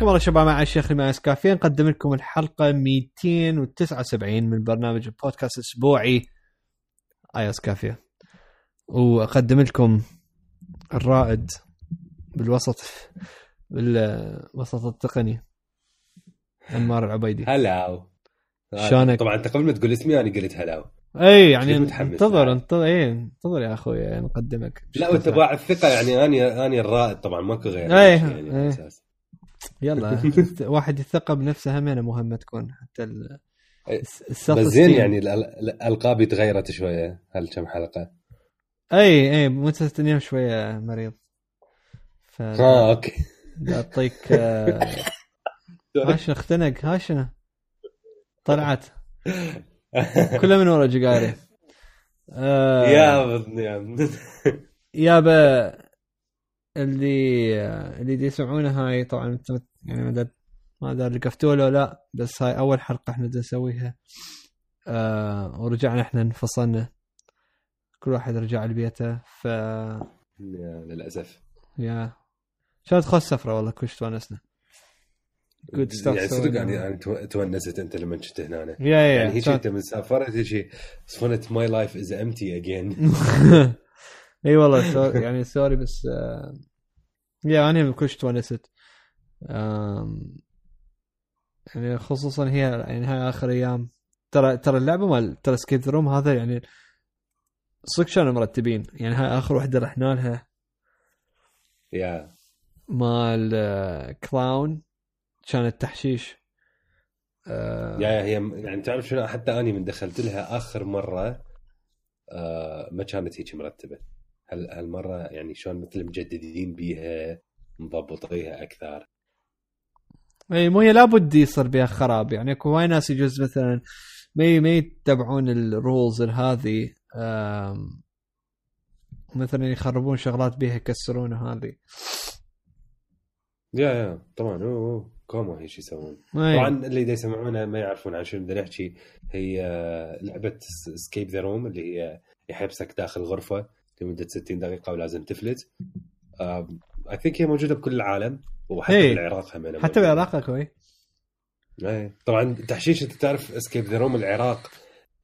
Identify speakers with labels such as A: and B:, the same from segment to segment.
A: حياكم الله شباب مع الشيخ مع كافيين نقدم لكم الحلقة 279 من برنامج البودكاست الأسبوعي. ايس كافيه وأقدم لكم الرائد بالوسط بالوسط التقني انمار العبيدي.
B: هلاو.
A: شلونك؟
B: طبعا أنت قبل ما تقول اسمي أنا قلت هلاو.
A: اي يعني انتظر. انتظر اي انتظر يا أخوي يعني نقدمك.
B: لا وأنت باع الثقة يعني اني اني الرائد طبعا ماكو غير.
A: إيه،
B: يعني
A: إيه. يلا واحد يثق بنفسه همينه مهمه تكون حتى
B: بس زين. يعني الألقاب تغيرت شوية هالكم حلقة؟
A: أي أي متى اليوم شوية مريض. ف
B: ها أوكي.
A: أعطيك آه، هاشنا اختنق هاشنا. طلعت. كلها من ورا جقاري آه،
B: يا بطني يا
A: يابا اللي اللي دي يسمعونه هاي طبعا يعني ما ما دار لقفتوا له لا بس هاي أول حلقة إحنا نسويها. آه ورجعنا إحنا انفصلنا. كل واحد رجع لبيته ف
B: للأسف.
A: يا. شلون تخص سفره والله كلش تونسنا. Good stuff
B: يعني صدق. يعني يعني تو- تونست أنت لما كنت هنا.
A: يا يا
B: يعني هيك أنت من سافرت هيك صفنت my life is empty again
A: إي والله sorry يعني sorry بس آه، yeah أنا كلش تونست. يعني خصوصا هي يعني هاي آخر أيام. ترى ترى اللعبة مال ترى escape room هذا يعني صدق كانوا مرتبين؟ يعني هاي آخر وحدة رحنا لها
B: yeah.
A: مال آه، clown كانت تحشيش آه،
B: يا هي يعني تعرف شنو؟ حتى أني من دخلت لها آخر مرة آه ما كانت هيك مرتبة. هل هالمرة يعني شلون مثل مجددين بيها مضبطيها أكثر؟
A: اي مو هي لابد يصير بها خراب. يعني أكو وايد ناس يجوز مثلا ما ما يتبعون الرولز هذه مثلا يخربون شغلات بيها يكسرونها هذه
B: yeah yeah طبعا هو دوما هيك يسوون.
A: أي.
B: طبعا اللي دا يسمعونا ما يعرفون عن شنو بدنا نحكي هي آه، لعبة escape the room اللي هي يحبسك داخل غرفة. لمدة 60 دقيقة ولازم تفلت. I think هي موجودة بكل العالم وحتى
A: إيه.
B: بالعراق هم
A: حتى بالعراق أخوي
B: إيه. طبعا تحشيش أنت تعرف escape the room العراق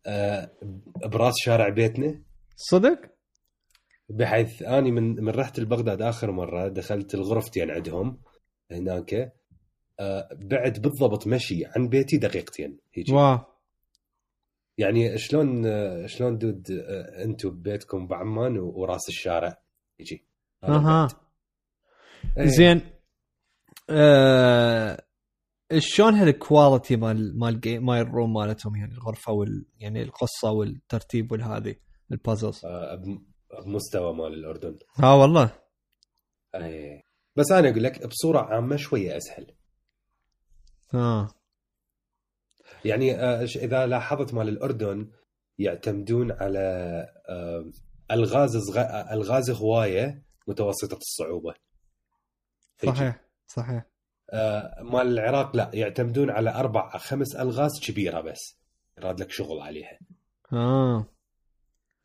B: آه، براس شارع بيتنا.
A: صدق؟
B: بحيث أني من من رحت لبغداد آخر مرة دخلت الغرفتين عندهم هناك. آه، بعد بالضبط مشي عن بيتي دقيقتين هيجي.
A: wow.
B: يعني شلون شلون dude آه، أنتم ببيتكم بعمان وراس الشارع؟ يجي. أها. إيه.
A: زين. آه شلون هال quality مال مال game مال ال room مالتهم يعني الغرفة وال يعني القصة والترتيب والهذه البازلز
B: آه، بم- بمستوى مال الأردن.
A: ها والله.
B: إيه. بس أنا أقول لك بصورة عامة شوية أسهل.
A: ها
B: يعني آه، إذا لاحظت مال الأردن يعتمدون على آه، ألغاز صغ- ألغاز هواية متوسطة الصعوبة.
A: صحيح صحيح.
B: آه، مال العراق لا يعتمدون على أربع خمس ألغاز كبيرة بس يراد لك شغل عليها.
A: آه.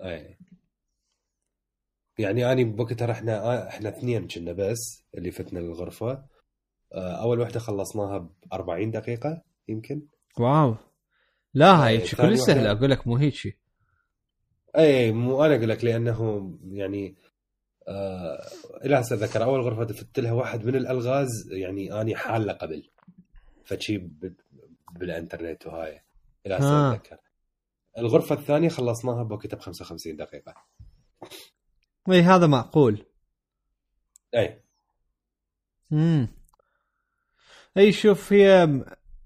B: اي يعني أني بوقتها رحنا إحنا اثنين كنا بس اللي فتنا للغرفه أول وحدة خلصناها ب 40 دقيقة يمكن.
A: واو. لا هاي
B: ثاني
A: كلش سهله. أقول لك مو هيك شي
B: اي مو أنا أقول لك لأنه يعني آه إلى هسه اتذكر أول غرفة دفت لها واحد من الألغاز يعني أني حاله قبل. فشي بالإنترنت وهاي.
A: إلى.
B: هسه اتذكر الغرفة الثانية خلصناها بوقتها ب 55 دقيقة.
A: إي هذا معقول.
B: اي
A: امم إي شوف هي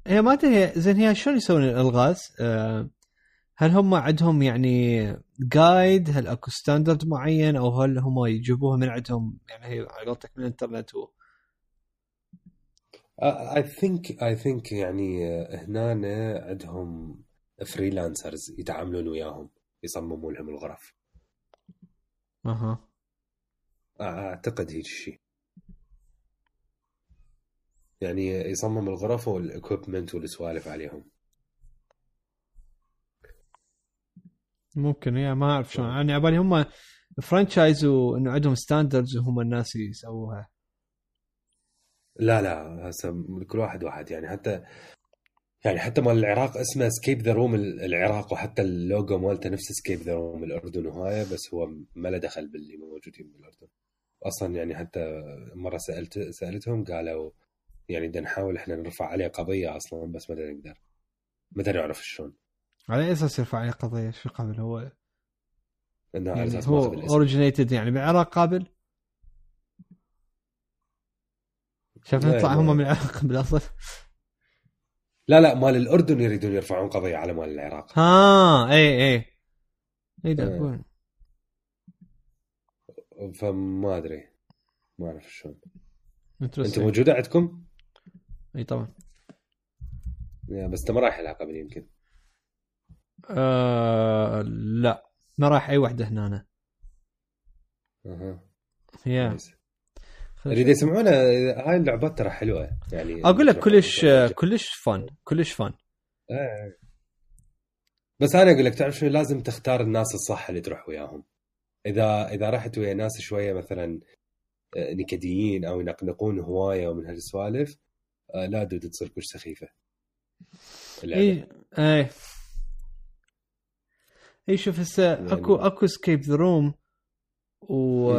A: هي ما أدري هي زين هي شلون يسوون الألغاز؟ آه، هل هم عندهم يعني guide هل أكو standard معين؟ أو هل هم يجيبوها من عندهم؟ يعني هي على قولتك من الإنترنت و...
B: I think I think يعني آه، هنا عندهم freelancers يتعاملون وياهم يصمموا لهم الغرف.
A: أها.
B: أعتقد هيك شيء يعني يصمم الغرف وال equipment والسوالف عليهم.
A: ممكن هي ما أعرف شلون. يعني على بالي هم franchise وإنه عندهم standards وهم الناس يسووها.
B: لا لا هسه كل واحد واحد. يعني حتى يعني حتى مال العراق اسمه escape the room العراق وحتى اللوجو مالته نفس escape the room الأردن وهاي بس هو ما له دخل باللي موجودين بالأردن. أصلا يعني حتى مرة سالت سألتهم قالوا يعني بدنا نحاول إحنا نرفع عليه قضية أصلا بس ما نقدر. ما نعرف شلون.
A: على أساس يرفع عليه قضية؟ شو قبل؟ هو
B: إنه على
A: يعني
B: أساس
A: هو originated يعني بالعراق قابل؟ شاف نطلع هم من العراق بالاصل
B: لا لا مال الأردن يريدون يرفعون قضية على مال العراق.
A: ها اي اي اي دا
B: إيه. فما أدري. ما أعرف شلون. انت. موجودة عندكم؟
A: إي طبعا.
B: يا بس أنت ما رايح لها قبل يمكن.
A: آه لا. ما راح أي وحده هنا أنا.
B: أها.
A: يا.
B: يريد يسمعونا هاي اللعبات ترى حلوة يعني.
A: أقول لك كلش كلش فن كلش فن.
B: إيه. بس أنا أقول لك تعرف شنو لازم تختار الناس الصح اللي تروح وياهم. إذا إذا رحت ويا ناس شوية مثلا آه، نكديين أو ينقنقون هواية ومن هالسوالف آه، لا دود تصير كلش سخيفة.
A: اي اي اي شوف هسه أكو أكو escape the room و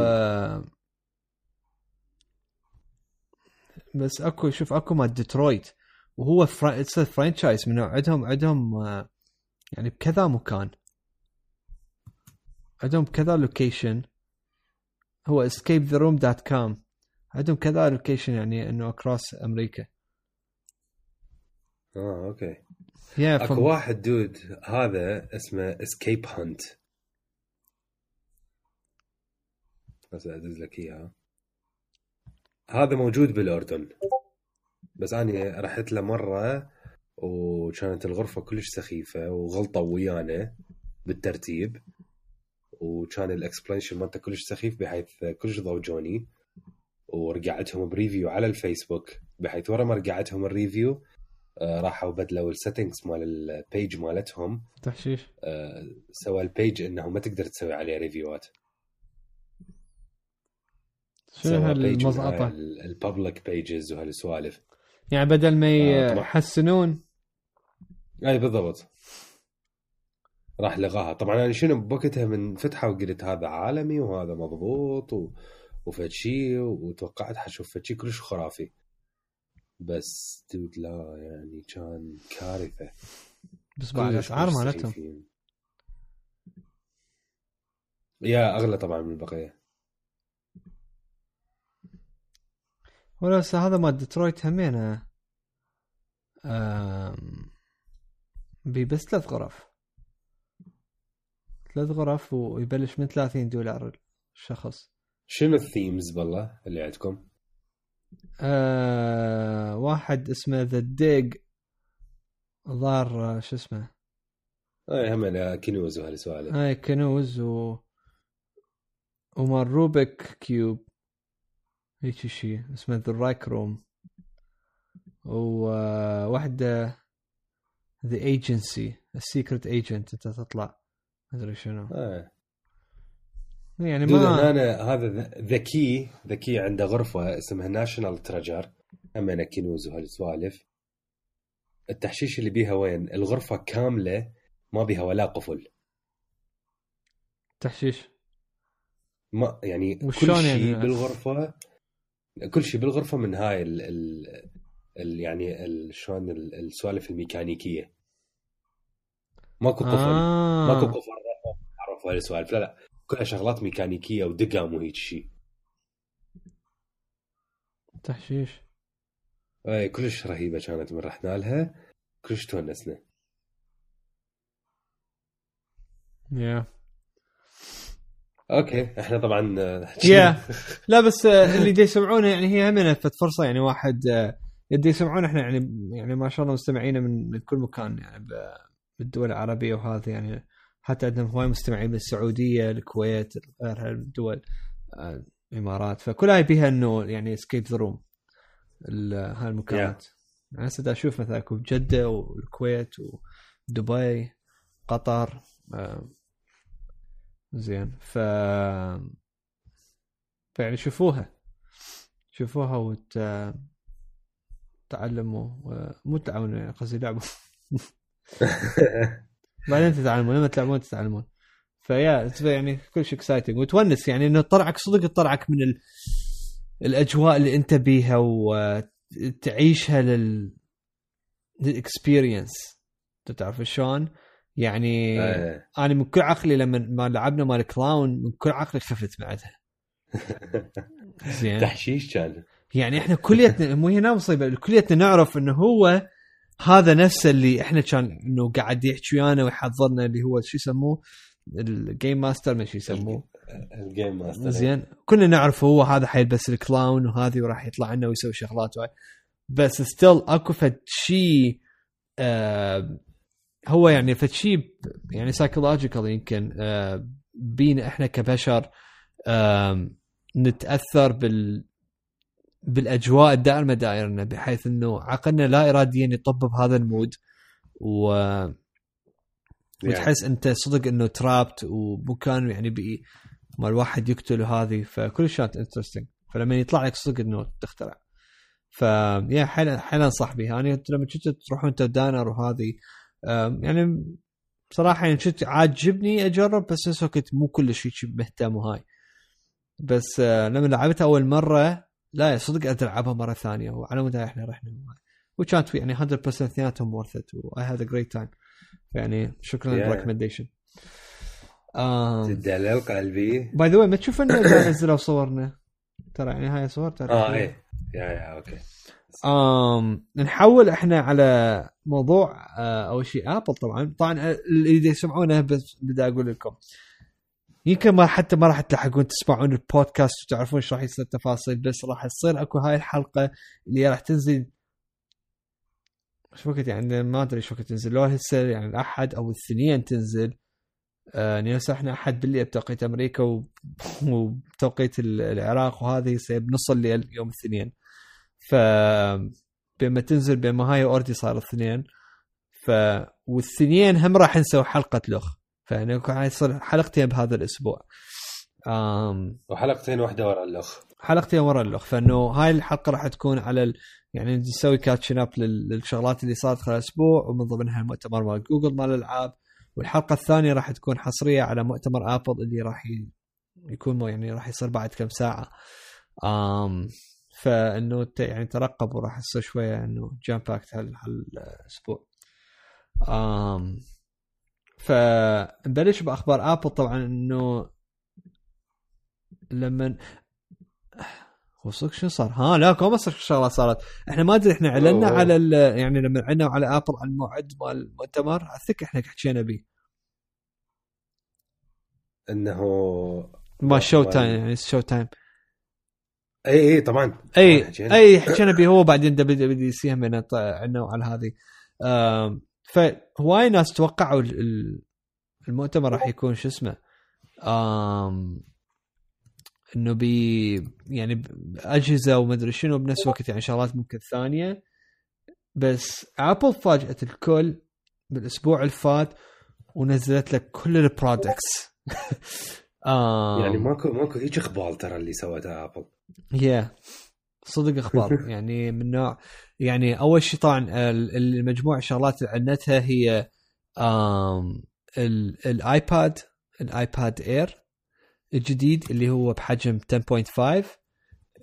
A: بس أكو شوف أكو مال ديترويت وهو fra... franchise من عندهم عندهم آه، يعني بكذا مكان. عندهم كذا location هو escapetheroom.com عندهم كذا location يعني إنه across America.
B: آه okay.
A: yeah
B: أكو واحد dude هذا اسمه Escape Hunt بس أدز لك إياها. هذا موجود بالأردن. بس أنا رحت له مرة وكانت الغرفة كلش سخيفة وغلطوا ويانا بالترتيب. وكان ال explanation مالته كلش سخيف بحيث كلش ضوجوني ورجعتهم ب review على الفيسبوك بحيث ورا ما رجعتهم ال review راحوا بدلوا ال settings مال ال page مالتهم.
A: تحشيش.
B: آه، سوى ال page إنه ما تقدر تسوي عليه ريفيوات
A: شنو هالمزقطه
B: ال public pages وهالسوالف.
A: يعني بدل ما
B: آه،.
A: يحسنون.
B: اي بالضبط. راح لغاها. طبعا أنا شنو بوقتها من فتحة وقلت هذا عالمي وهذا مضبوط و... وفد شيء وتوقعت حشوف فد شيء كلش خرافي. بس دود لا يعني كان كارثة.
A: بس بعد الاسعار مالتهم.
B: يا أغلى طبعا من البقية.
A: ولا هذا مال ديترويت بي بس ثلاث غرف. ثلاث غرف ويبلش من 30 دولار الشخص.
B: شنو ال themes بالله اللي عندكم؟
A: آه واحد اسمه the dig ظهر آه، شو اسمه؟
B: اي هم أنا كنوز وهالسوالف
A: هاي كنوز و ومال Rubik cube. هيك شيء اسمه the رايك room وواحدة the agency ال secret agent انت تطلع. ما ادري شنو.
B: آه.
A: يعني ما
B: هنا هذا ذكي ذكي عنده غرفة اسمها National Treasure أنا كنوز وهالسوالف. التحشيش اللي بيها وين؟ الغرفة كاملة ما بيها ولا قفل.
A: تحشيش.
B: ما يعني كل شيء
A: يعني؟
B: بالغرفة كل شيء بالغرفة من هاي ال ال ال يعني ال شلون ال- السوالف الميكانيكية. ماكو قفل.
A: آه.
B: ماكو قفل. عرف هاي السوالف. لا لا. كلها شغلات ميكانيكية ودقم وهيك شيء
A: تحشيش.
B: اي كلش رهيبة كانت من رحنا لها. كلش تونسنا.
A: يا
B: okay إحنا طبعا آه،
A: yeah لا بس آه، اللي دي يسمعونه يعني هي همنا فرصة يعني واحد آه، يدي يسمعون إحنا يعني يعني ما شاء الله مستمعينا من كل مكان يعني بالدول العربية وهذه يعني حتى عندنا هواي مستمعين من السعودية الكويت غيرها الدول آه، الإمارات. فكلها بيها إنه يعني escape the room هاي المكانات يعني هسه دا أشوف مثلا اكو بجده والكويت ودبي قطر آه، زين. ف فيعني شوفوها. شوفوها وت تعلموا آه، مو تعلموا يعني قصدي لعبوا. بعدين تتعلمون لما تلعبون تتعلمون. ف yeah يعني كل شيء exciting وتونس يعني إنه طلعك صدق طلعك من ال... الأجواء اللي أنت بيها وتعيشها لل لل experience تعرف شلون؟ يعني
B: إيه.
A: أنا من كل عقلي لما ما لعبنا مال clown من كل عقلي خفت بعدها. زين.
B: تحشيش كان.
A: يعني إحنا كليتنا مو هنا مصيبة كليتنا نعرف إنه هو هذا نفسه اللي إحنا كان إنه قاعد يحكي ويانا ويحضرنا اللي هو شو يسموه؟ ال game master ما شو يسموه.
B: ال game master
A: زين. كنا نعرف هو هذا حيلبس ال clown وهذه وراح يطلع لنا ويسوي شغلات وهاي بس still أكو فد شيء آه هو يعني فد شيء يعني psychological يمكن آه بينا إحنا كبشر آه نتأثر بال بالأجواء الدائمه دائرنا بحيث إنه عقلنا لا اراديا يطبب هذا ال mood. و
B: يعني.
A: وتحس أنت صدق إنه trapped ومكان يعني بي ما الواحد يقتل وهذه فكل شيء interesting فلما يطلع لك صدق إنه تخترع. ف يا حيل حيل أنصح بها. أنا لما كنت تروحون أنت دانر وهذه يعني بصراحه يعني كنت عاجبني أجرب بس نفس الوقت مو كل شيء مهتم وهاي. بس آه، لما لعبتها أول مرة لا صدق ألعبها مرة ثانية. وعلى مدى إحنا رحنا. وكانت يعني 100% اثنيناتهم worth it we had a great time يعني شكرا.
B: لل
A: recommendation
B: دلال قلبي
A: by the way ما تشوف إنه نزلوا صورنا؟ ترى يعني هاي صور ترى.
B: آه إيه. yeah yeah okay
A: آم نحول إحنا على موضوع آه أول شيء ابل طبعا. طبعا اللي يسمعونه بس بدي أقول لكم. يمكن ما حتى ما راح تلحقون تسمعون البودكاست وتعرفون إيش راح يصير التفاصيل بس راح تصير أكو هاي الحلقة اللي راح تنزل. إيش وقت يعني ما أدري إيش وقت تنزل. لو هسه يعني الأحد أو الاثنين تنزل آه يعني هسه إحنا أحد بالليل بتوقيت أمريكا وبتوقيت ال- العراق وهذه بنص الليل يوم الاثنين. ف بما تنزل بما هاي already صار الاثنين. ف والثنين هم راح نسوي حلقة لغ فيعني راح يصير حلقتين بهذا الأسبوع. آم
B: وحلقتين واحدة ورا الأخ.
A: حلقتين ورا الأخ. فإنه هاي الحلقة راح تكون على ال... يعني نسوي catching up لل... للشغلات اللي صارت خلال الأسبوع ومن ضمنها المؤتمر مال جوجل مال الألعاب. والحلقة الثانية راح تكون حصرية على مؤتمر ابل اللي راح ي... يكون يعني راح يصير بعد كم ساعة. آم فإنه ت... يعني ترقبوا راح يصير شوية إنه jam packed هال... هالأسبوع. آم فنبلش بأخبار ابل طبعا إنه لما صدق شو صار؟ ها لا كم شغلات صارت إحنا ما أدري إحنا
B: إعلنا.
A: على ال- يعني لما إعلنا على ابل على الموعد مال المؤتمر اثق إحنا حكينا به
B: إنه
A: ما شو تايم يعني شو تايم
B: إي إي طبعا إي.
A: إي حكينا به هو بعدين دبليو دبليو سي هم عنا على هذه فهواي ناس توقعوا ال- ال- المؤتمر راح يكون شو اسمه آم، إنه بي يعني أجهزة ومدري شنو بنفس الوقت يعني شغلات ممكن ثانية بس ابل فاجأت الكل بالأسبوع اللي فات ونزلت لك كل البرودكتس
B: يعني ماكو ماكو هيك اقبال ترى اللي سوتها ابل
A: يا صدق إخبار. يعني من نوع يعني أول شيء طبعا ال- المجموعة الشغلات اللي عنتها هي الآيباد الآيباد إير الجديد اللي هو بحجم 10.5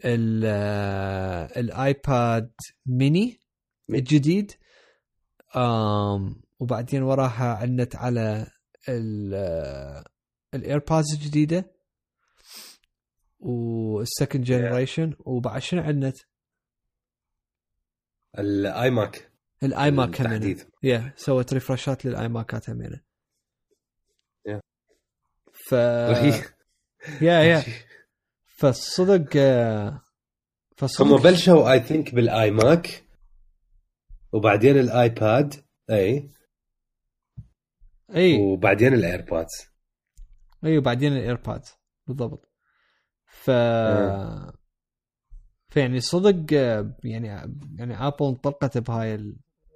A: ال- آه، الآيباد ميني الجديد وبعدين وراها عنت على الايربودز الجديدة والسكند جنريشن وبعد شنو عندنا؟
B: الاي ماك
A: الاي ماك همينه يا سوت ريفرشات للاي ماكات همينه
B: Yeah.
A: ف يا يا فالصدق آه، فالصدق
B: هم بلشوا اي ثينك بالاي ماك وبعدين الآيباد إي.
A: إي.
B: وبعدين الايربودز
A: إي وبعدين الايرباد بالضبط. ف
B: آه.
A: فيعني صدق آه، يعني يعني آبل انطلقت بهاي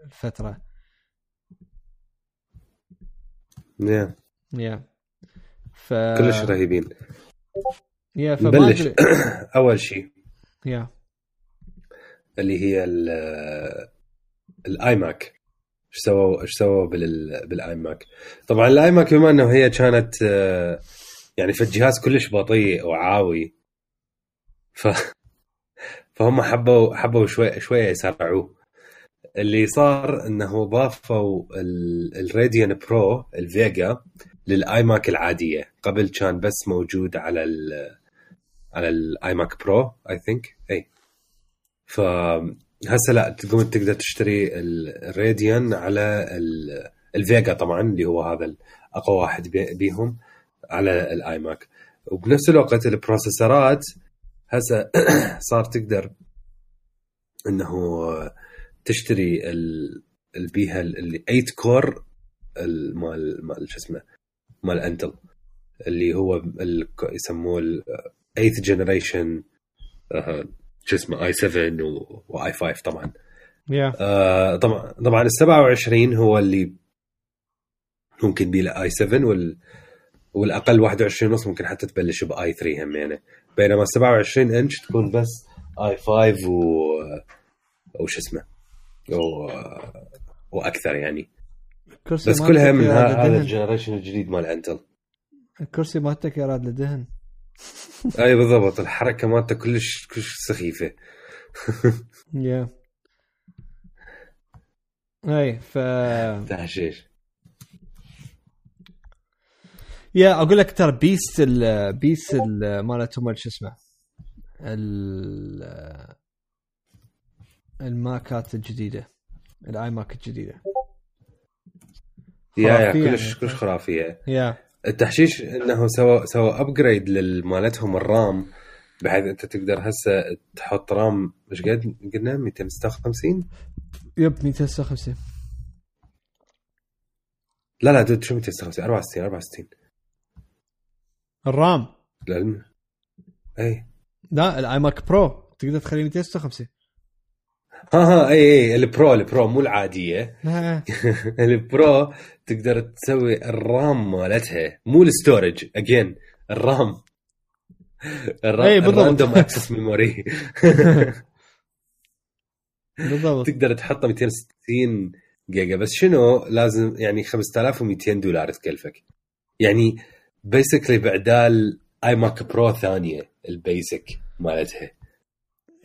A: الفترة.
B: Yeah.
A: يا ف
B: كلش رهيبين.
A: يا
B: نبلش.
A: أدري.
B: أول شيء
A: يا
B: اللي هي ال- الاي ماك إيش سووا إيش سووا بال- بالاي ماك طبعا الاي ماك بما إنه هي كانت آه، يعني في الجهاز كلش بطيء وعاوي ف فهم حبوا حبوا شوي شوية يسرعوه. اللي صار إنه ضافوا ال- الراديان برو الفيجا للاي ماك العادية. قبل كان بس موجود على ال على الاي ماك برو اي ثينك اي ف هسه لا تقوم تقدر تشتري ال- الراديان على ال- الفيجا طبعا اللي هو هذا أقوى واحد بي- بيهم على الاي ماك وبنفس الوقت البروسيسورات هسه صار تقدر إنه تشتري ال- اللي بيها اللي 8 كور ال- مال مال شو اسمه مال انتل اللي هو يسموه ال 8 جنريشن شو اسمه اي 7 واي 5 طبعا. آه، طبعا طبعا ال 27 هو اللي ممكن بيه اي 7 وال والأقل 21 ونص ممكن حتى تبلش باي 3 همينه بينما 27 انش تكون بس آي 5 و وش اسمه و... وأكثر يعني.
A: الكرسي
B: بس كلها من هذا. الجنريشن الجديد مال انتل.
A: الكرسي مالتك يراد لدهن.
B: أي بالضبط الحركة مالته كلش كلش سخيفة.
A: يا. أي ف
B: تهشيش
A: يا أقول لك ترى بيست ال بيست ال مالتهم شو اسمه ال الماكات الجديدة الاي ماك الجديدة.
B: يا يا كلش. كلش خرافية.
A: يا.
B: التحشيش انه سوى سوى ابجريد لمالتهم الرام بحيث أنت تقدر هسه تحط رام إيش قد قلنا 256
A: يب 256
B: لا لا دود شو 256 64 64
A: الرام.
B: لأن أي.
A: لا الاي ماك برو. تقدر تخليه 256
B: ها ها أي أي البرو البرو مو
A: العادية.
B: البرو تقدر تسوي الرام مالتها. مو الستورج اجين الرام. الرام
A: إي، بالضبط.
B: الراندوم اكسس ميموري
A: بالضبط.
B: تقدر تحطه 260 جيجا. بس شنو؟ لازم يعني 5200 دولار تكلفك. يعني بيسكلي بعدال اي ماك برو ثانية البيسك مالتها.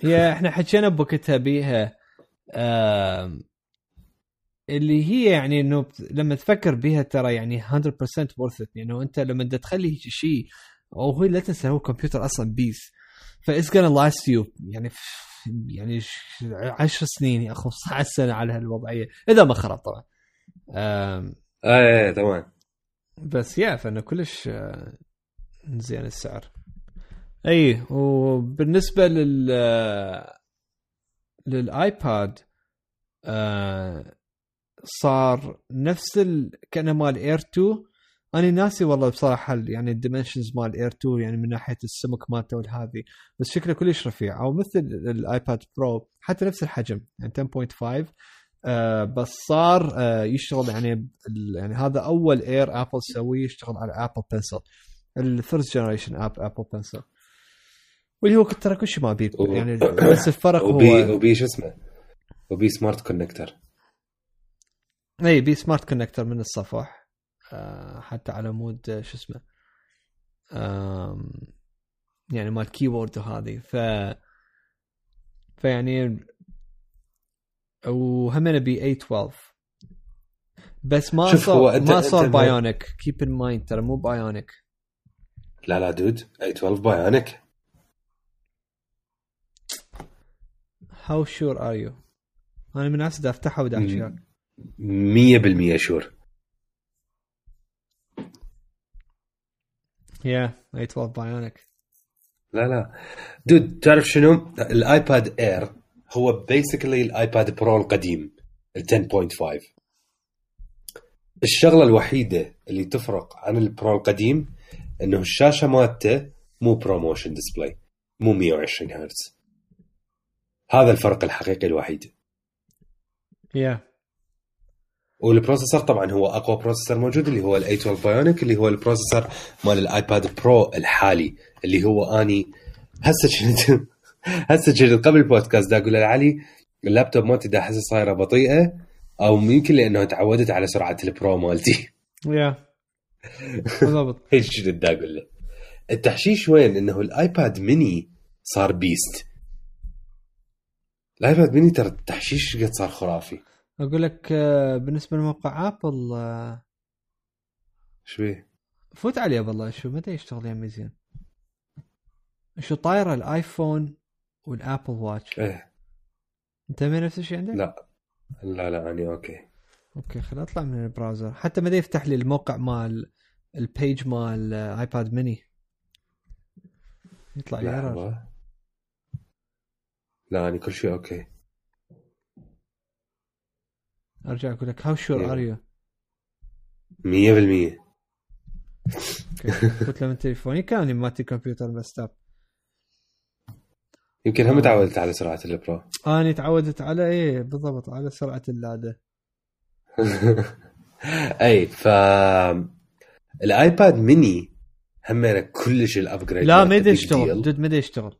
A: يا إحنا حكينا بوقتها بيها اللي هي يعني إنه لما تفكر بيها ترى يعني 100% worth it. يعني أنت لما بدك تخلي شيء أو هو لا تنسى هو كمبيوتر أصلا بيس فايز gonna last you يعني يعني ش- عشر سنين يا 15 سنه على هالوضعية. إذا ما خرب طبعا.
B: إيه إيه تمام.
A: بس يا فإنه كلش آه، زين السعر. إي وبالنسبة لل آه، للآيباد آه، صار نفس ال... كأنه مال اير 2 أنا ناسي والله بصراحة يعني الديمنشنز مال اير 2 يعني من ناحية السمك مالته والهذه بس شكله كلش رفيع أو مثل الايباد برو حتى نفس الحجم يعني 10.5 آه بس صار آه يشتغل يعني يعني هذا أول اير ابل تسويه يشتغل على ابل بنسل الفيرست جنريشن اب ابل بنسل واللي هو ترى كل شيء ما بيه يعني بس الفرق
B: وبي
A: هو
B: وبي شو اسمه؟ وبي سمارت كونكتر
A: اي بي سمارت كونكتر من الصفح آه حتى على مود آه، شو اسمه آم يعني مال كيبورد وهذه ف فيعني وهمنا بي 812 بس ما صار ما صار بايونيك كيب ان مايند ترى مو بايونيك
B: لا لا دود اي 12 بايونيك
A: هاو شور ار يو أنا من ناس أفتحها ودي احكي وياك
B: 100% شور
A: يا 812 بايونيك
B: لا لا. dude تعرف شنو؟ الايباد اير هو basically الآيباد برو القديم ال 10.5 الشغلة الوحيدة اللي تفرق عن البرو القديم إنه الشاشة مالته مو ProMotion display مو 120 هرتز هذا الفرق الحقيقي الوحيد.
A: yeah
B: وال processor طبعا هو أقوى processor موجود اللي هو ال A12 bionic اللي هو ال processor مال الآيباد برو الحالي اللي هو أني هسه كنت هسه كنت قبل البودكاست دا أقول لعلي اللابتوب مالتي دا احسها صايرة بطيئة أو يمكن لأنه تعودت على سرعة البرو مالتي.
A: yeah. بالضبط.
B: هيك كنت دا أقول له. التحشيش وين؟ إنه الآيباد ميني صار beast. الآيباد ميني ترى التحشيش قد صار خرافي.
A: أقول لك آه، بالنسبة لموقع آبل آه،
B: شو؟
A: فوت عليه والله شو متى يشتغل يعني زين شو طايرة الآيفون والابل واتش
B: إيه.
A: أنت من نفس الشيء عندك؟
B: لا. لا لا اني أوكي.
A: أوكي خل أطلع من ال browser. حتى ما يفتح لي الموقع مال ال page مال ايباد ميني يطلع لي
B: error. لا اني كل شيء okay.
A: أرجع أقول لك how sure are you
B: 100%
A: قلت له من تليفوني كان مالتي كمبيوتر مستاب
B: يمكن هم تعودت على سرعة البرو.
A: أنا تعودت على إيه بالضبط على سرعة اللاده
B: أي ف الآيباد ميني همينه كلش ال
A: upgrade
B: لا
A: ما يشتغل. dude ما يشتغل.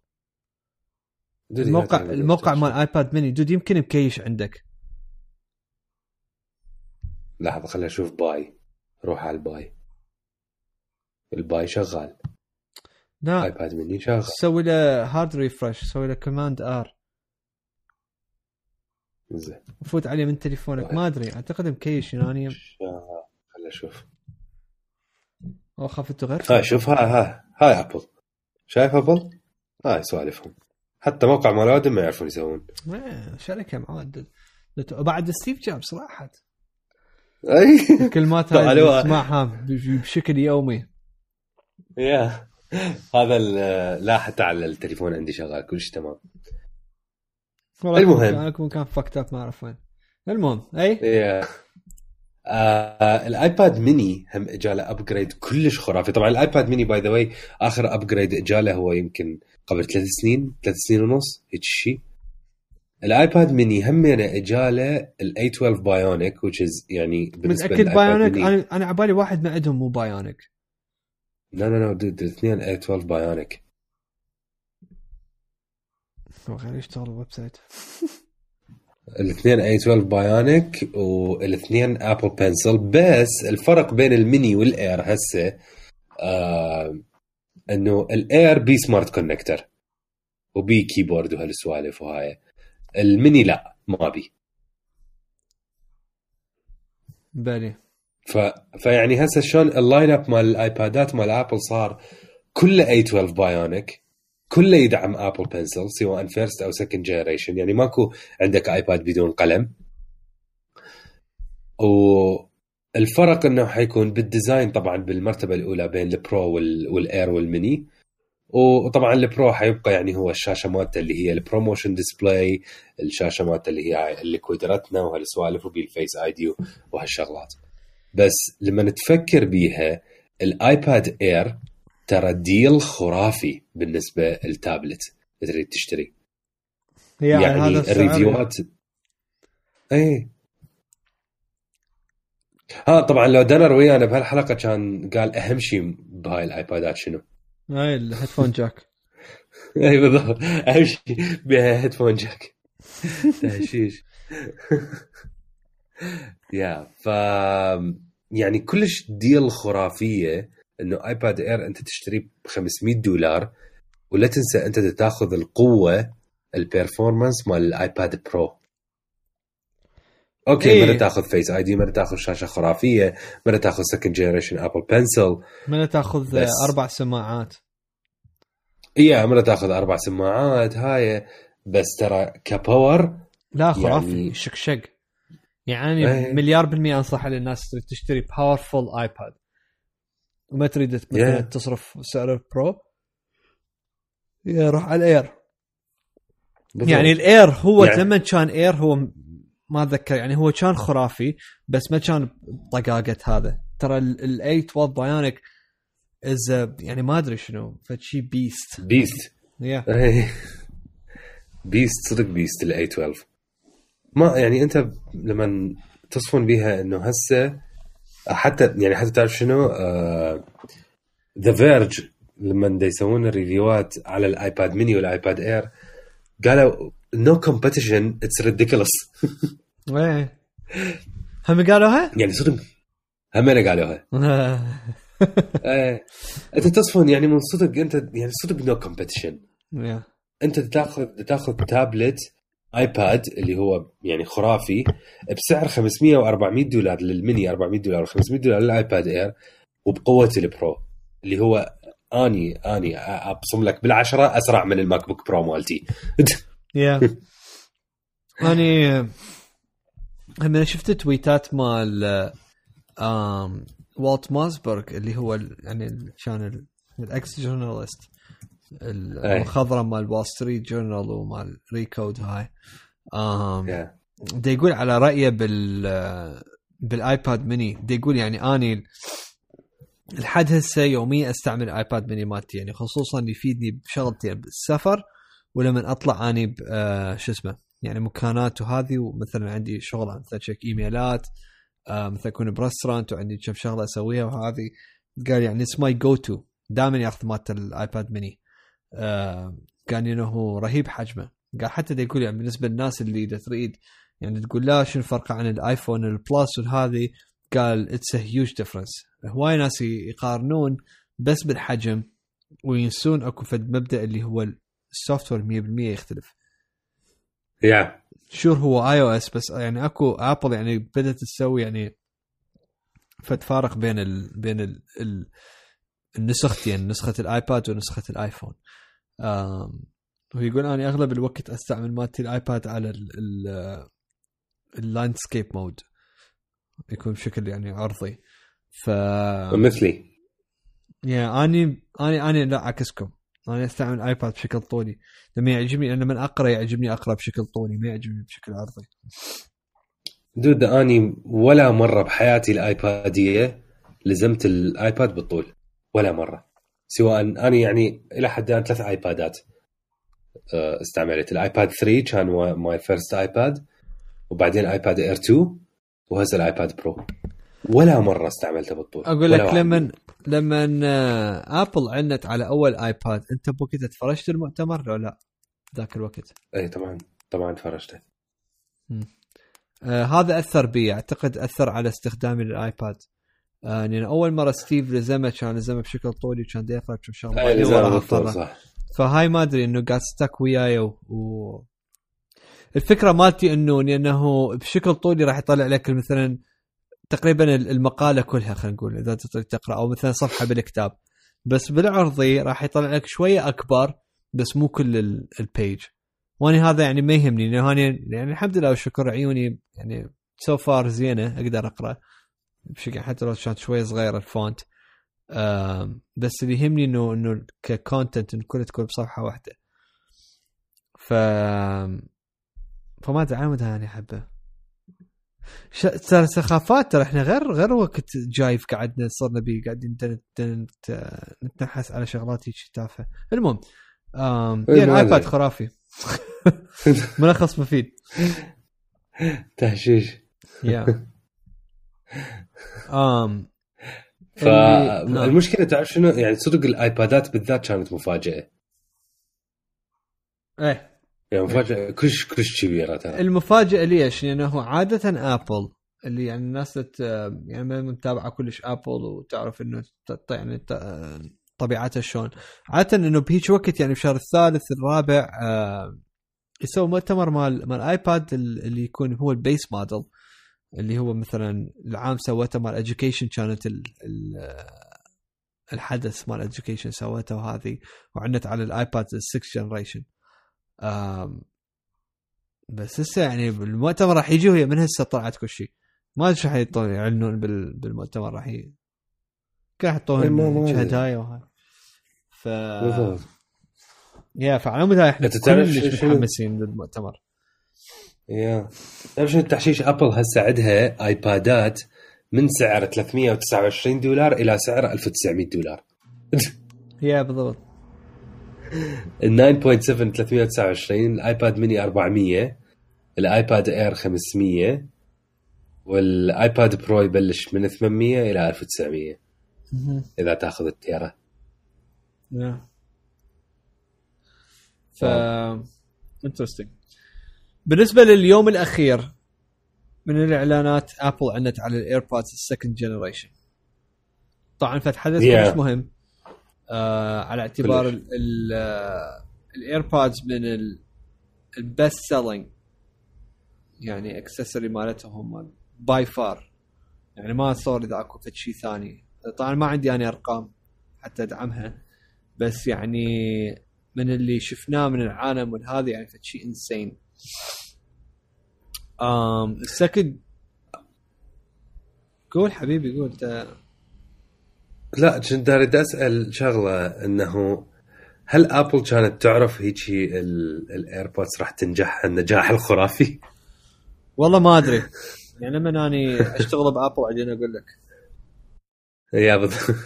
A: الموقع الموقع. مال آيباد ميني dude يمكن مكيش عندك.
B: لحظة خليني أشوف buy. روح على ال buy. ال buy شغال.
A: لا.
B: ايباد ميني شغال
A: سوي له hard refresh سوي له command R
B: زين.
A: وفوت عليه من تليفونك. ما أدري أعتقد مكيش
B: شغال. خليني أشوف
A: أو خافته غير
B: هاي شوف هاي هاي هاي ابل شايف ابل؟ هاي سوالفهم. حتى موقع مال آدم ما يعرفون يسوون.
A: إيه، شركة معاد وبعد ستيف جوبز راحت.
B: أي.
A: الكلمات
B: طبعاً
A: هاي ب- بشكل يومي.
B: yeah. هذا لا حتى على التليفون عندي شغال كل شيء تمام المهم.
A: كان كان fucked up ما أعرف وين. المهم
B: أي؟ آه الآيباد ميني هم إجاله upgrade كلش خرافي. طبعا الآيباد ميني by the way آخر upgrade إجاله هو يمكن قبل ثلاث سنين ثلاث سنين ونص هيك شيء الآيباد ميني هم إجاله ال A12 bionic which is يعني بالنسبة
A: متاكد
B: bionic
A: أنا أنا عبالي واحد ما عندهم مو bionic
B: لا لا لا dude الاثنين A12 bionic
A: هو غير يشتغل ال website.
B: الاثنين A12 bionic والاثنين ابل بنسل بس الفرق بين الميني والاير هسه آه إنه الاير بي smart connector وبي keyboard وهالسوالف وهاي. الميني لا ما بي.
A: بالي
B: ف... فيعني هسه شلون ال lineup مال الآيبادات مال آبل صار كله A12 bionic كله يدعم آبل بنسل سواء first أو second generation يعني ماكو عندك آيباد بدون قلم. والفرق إنه حيكون بال design طبعا بالمرتبة الأولى بين البرو وال... والاير والميني وطبعا البرو حيبقى يعني هو الشاشة مالته اللي هي ال ProMotion display الشاشة مالته اللي هي retina وهالسوالف وبال face ID وهالشغلات. بس لما تفكر بيها الآيباد إير ترى deal خرافي بالنسبة للتابلت. تريد تشتري؟
A: يعني,
B: يعني
A: هذا السعر.
B: ال review ات. اي ها طبعا لو دنر ويانا بهالحلقة كان قال أهم شيء بهاي الآيبادات شنو؟
A: هاي ال headphone jack.
B: اي بالضبط. أهم شيء بها headphone jack. تحشيش. yeah ف يعني كلش deal خرافية إنه ايباد اير أنت تشتريه ب 500 دولار ولا تنسى أنت تاخذ القوة ال performance مال الايباد برو okay
A: إيه.
B: مره تاخذ face ID مره تاخذ شاشة خرافية مره تاخذ second generation ابل بنسل
A: من تاخذ
B: بس.
A: أربع سماعات.
B: اي مره تاخذ أربع سماعات هاي بس ترى ك power
A: لا خرافي.
B: يعني-
A: يعني... يعني
B: إيه.
A: مليار بالمية أنصح للناس تريد تشتري powerful ايباد وما تريد مثلا
B: Yeah.
A: تصرف سعر البرو يا روح على الاير
B: بالضبط.
A: يعني الاير هو
B: يعني-.
A: لما كان اير هو ما أتذكر يعني هو كان خرافي بس ما كان طقاقة هذا ترى ال A12 Bionic is يعني ما أدري شنو فشي beast
B: beast
A: يا.
B: بيست صدق بيست الاي 12 ما يعني أنت لما تصفن بيها إنه هسه حتى يعني حتى تعرف شنو The Verge لما يسوون ال review ات على الآيباد ميني والآيباد إير قالوا no competition it's ridiculous
A: إيه. هم قالوها؟
B: يعني صدق هم قالوها. إيه. أنت تصفن يعني من صدق أنت يعني صدق no
A: yeah.
B: أنت تاخذ تاخذ تابلت ايباد اللي هو يعني خرافي بسعر 500 و400 دولار للميني 400 دولار و500 دولار للآيباد اير وبقوة البرو اللي هو أني أني أبصم لك بالعشرة أسرع من الماك بوك برو مالتي.
A: Yeah أني هم شفت tweet ات مال والت موسبرغ اللي هو يعني كان ال- ال ex journalist المخضرم مال وول ستريت جورنال ومال ريكود هاي. آم. دا يقول على رأيه بال بالايباد ميني دا يقول يعني أني لحد هسه يوميا أستعمل الايباد ميني مالتي يعني خصوصا يفيدني بشغلتين بالسفر ولما أطلع أني آه، شو اسمه يعني مكانات وهذه ومثلا عندي شغله مثلا check email ات آه، مثلا أكون ب restaurant وعندي كم شغلة أسويها وهذه. قال يعني it's my go-to دائما ياخذ مالت الايباد ميني قال إنه هو رهيب حجمه. قال حتى دا يقول يعني بالنسبة للناس اللي تريد يعني تقول لا شنو الفرق عن الآيفون البلس وهذه؟ قال it's huge difference هواي ناس يقارنون بس بالحجم وينسون أكو فد مبدأ اللي هو ال software 100% يختلف.
B: Yeah
A: sure هو آي أو إس بس يعني أكو آبل يعني بدأت تسوي يعني فد فارق بين ال بين ال ال النسختين نسخة الآيباد ونسخة الآيفون. آم، ويقول أنا أغلب الوقت أستعمل مالتي الآيباد على ال ال ال landscape mode يكون بشكل يعني عرضي. ف
B: مثلي.
A: يعني اني اني أني لا عكسكم. أنا أستعمل الايباد بشكل طولي. لما يعجبني لأن من أقرأ يعجبني أقرأ بشكل طولي ما يعجبني بشكل عرضي.
B: Dude أني ولا مرة بحياتي الآيبادية لزمت الآيباد بالطول. ولا مرة. سواء اني يعني إلى حد الآن ثلاث آيبادات آه، استعملت. الآيباد 3 كان my first آيباد وبعدين آيباد إير 2 وهسه الآيباد برو. ولا مرة استعملته بالطول
A: أقول
B: ولا
A: لك. لما لما ابل عنت على أول آيباد أنت بوقتها تفرجت المؤتمر لو لا؟ ذاك الوقت.
B: اي طبعا طبعا فرجته
A: آه هذا أثر بي أعتقد أثر على استخدامي للآيباد. يعني أول مرة ستيف لزمه كان لزمه بشكل طولي وكان دا يقرا كم شغله فهاي ما أدري إنه قاعد stick وياي و... و... الفكرة مالتي إنه انه بشكل طولي راح يطلع لك مثلا تقريبا المقالة كلها خلينا نقول إذا تقرأ أو مثلا صفحة بالكتاب. بس بالعرضي راح يطلع لك شوية أكبر بس مو كل ال- ال page وأنا هذا يعني ما يهمني لأنه يعني الحمد لله والشكر عيوني يعني so far زينة أقدر أقرأ. بشكل حتى لو كانت شوية صغيرة ال font. بس اللي يهمني انه إنه ك content انه كله تكون بصفحة واحدة. ف فما ادري أنا مدى أنا احبه ش- ترى سخافات ترى إحنا غير غير وقت جايف قعدنا صرنا بيه قاعدين نت- نت- نتنحس على شغلات هيك تافهة. المهم آم
B: إيه،
A: يعني ايباد. خرافي. ملخص مفيد.
B: تهشيش.
A: يا اللي-
B: فالمشكلة تعرف شنو؟ يعني صدق الآيبادات بالذات كانت مفاجأة.
A: إيه.
B: يعني مفاجأة كلش كلش كبيرة ترى.
A: المفاجأة ليش؟ لأنه عادة آبل اللي يعني الناس تت يعني ما متابعة كلش آبل وتعرف إنه يعني طبيعتها شلون. عادة إنه بهيج وقت يعني بشهر الثالث الرابع آه، يسوي مؤتمر مال مال آيباد اللي يكون هو ال base model. اللي هو مثلا العام سوته مال education كانت ال ال الحدث مال education سوته وهذه وعنت على الآيباد 6 generation بس هسه يعني المؤتمر راح يجي وهي من هسه طلعت كل شيء. ما أدري شو حيطلعون يعلنون بال- بالمؤتمر راح ي... راح يحطون. هدايا وهاي. ف yeah فعلى مدى
B: إحنا
A: كلش متحمسين للمؤتمر.
B: Yeah. تعرف شنو التحشيش أبل هسه عندها آيبادات من سعر 329 دولار إلى سعر 1900 دولار.
A: Yeah بالضبط.
B: ال 9.7 329 الآيباد ميني 400 الآيباد إير 500 والآيباد برو يبلش من 800 إلى 1900 إذا تأخذ ال
A: tera ف interesting بالنسبة لليوم الأخير من الإعلانات Apple أعلنت على ال AirPods ال second generation طبعا فد حدث
B: Yeah.
A: مش مهم. آه على اعتبار.
B: ال
A: AirPods من ال best selling يعني accessory مالتهم by far يعني ما صار إذا أكو فد شيء ثاني. طبعا ما عندي أنا أرقام حتى أدعمها. بس يعني من اللي شفناه من العالم والهذا يعني فد شيء insane um, ال second قول حبيبي قول انت.
B: لا كنت أريد أسأل شغلة إنه هل Apple كانت تعرف هيجي ال AirPods راح تنجح النجاح الخرافي؟
A: والله ما أدري. يعني لما أني أشتغل ب Apple بعدين أقول لك.
B: yeah بالضبط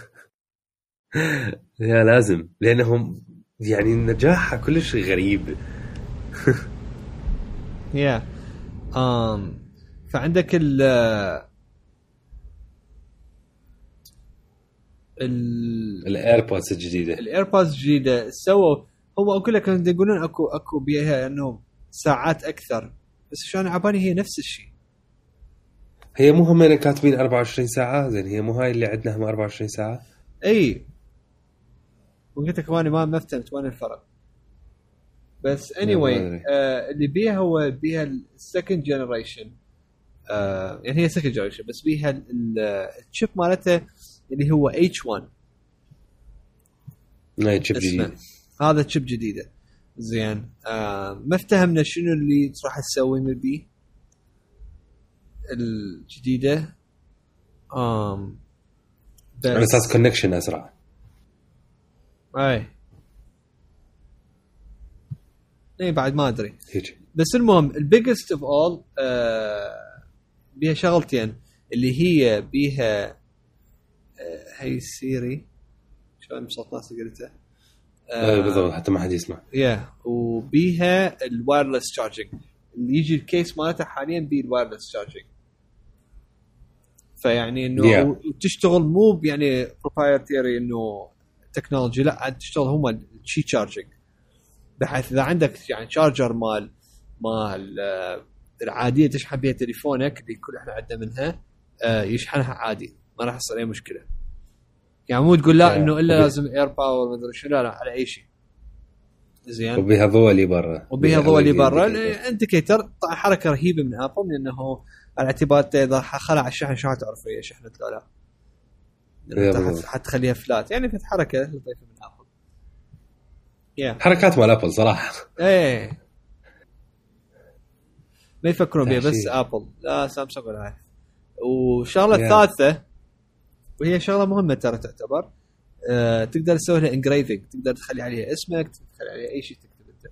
B: yeah لازم. لأنهم يعني نجاحها كلش غريب.
A: yeah um, فعندك ال ال
B: ال AirPods
A: الجديدة. ال AirPods الجديدة سووا هو أقول لك يقولون أكو أكو بيها انه ساعات أكثر بس شلون عبالي هي نفس الشيء.
B: هي مو هم كاتبين 24 ساعة؟ زين هي مو هاي اللي عندنا هم 24 ساعة؟
A: اي وقلت لك ما ما فهمت وين الفرق. بس اني anyway. آه اللي بيها هو بيها ال second generation آه يعني هي second generation بس بيها ال- ال- ال chip مالتها اللي هو H 1
B: هاي chip
A: اسمه.
B: جديد
A: هذا chip جديدة. زين. آه ما افتهمنا شنو اللي راح تسوي من بيه الجديدة. آم بس
B: على أساس connection أسرع.
A: اي اي بعد ما أدري.
B: هيك.
A: بس المهم ال biggest of all بيها شغلتين. اللي هي بيها آه hey Siri. شلون بصوت ناصي قلتها؟
B: آه بالضبط حتى ما حد يسمع.
A: yeah وبيها ال wireless charging اللي يجي ال case مالته حاليا بيه ال wireless charging فيعني إنه
B: Yeah.
A: وتشتغل مو يعني proprietary إنه technology لا عاد تشتغل هم Qi charging بحيث إذا عندك يعني charger مال مال آه، العادية تشحن بها تليفونك اللي كل إحنا عندنا منها آه، يشحنها عادي ما راح يصير أي مشكلة. يعني مو تقول لا. إنه
B: إلا
A: لازم AirPower ما أدري شو لا لا على أي شيء. زين.
B: وبها ضوء اللي برا
A: وبها ضوء اللي برا.
B: indicator.
A: indicator طبعا حركة رهيبة من Apple لأنه على اعتبار إذا خلع الشحن شلون تعرف هي شحنت ولا لا؟ حتخليها flat يعني في حركة لطيفة من Apple yeah
B: حركات مال Apple صراحة.
A: إيه. ما يفكرون بها بس. Apple لا سامسونج ولا هاي. والشغله
B: yeah.
A: الثالثه وهي شغلة مهمة ترى تعتبر آه تقدر تسوي لها engraving تقدر تخلي عليها اسمك تخلي عليها أي شيء تكتب انت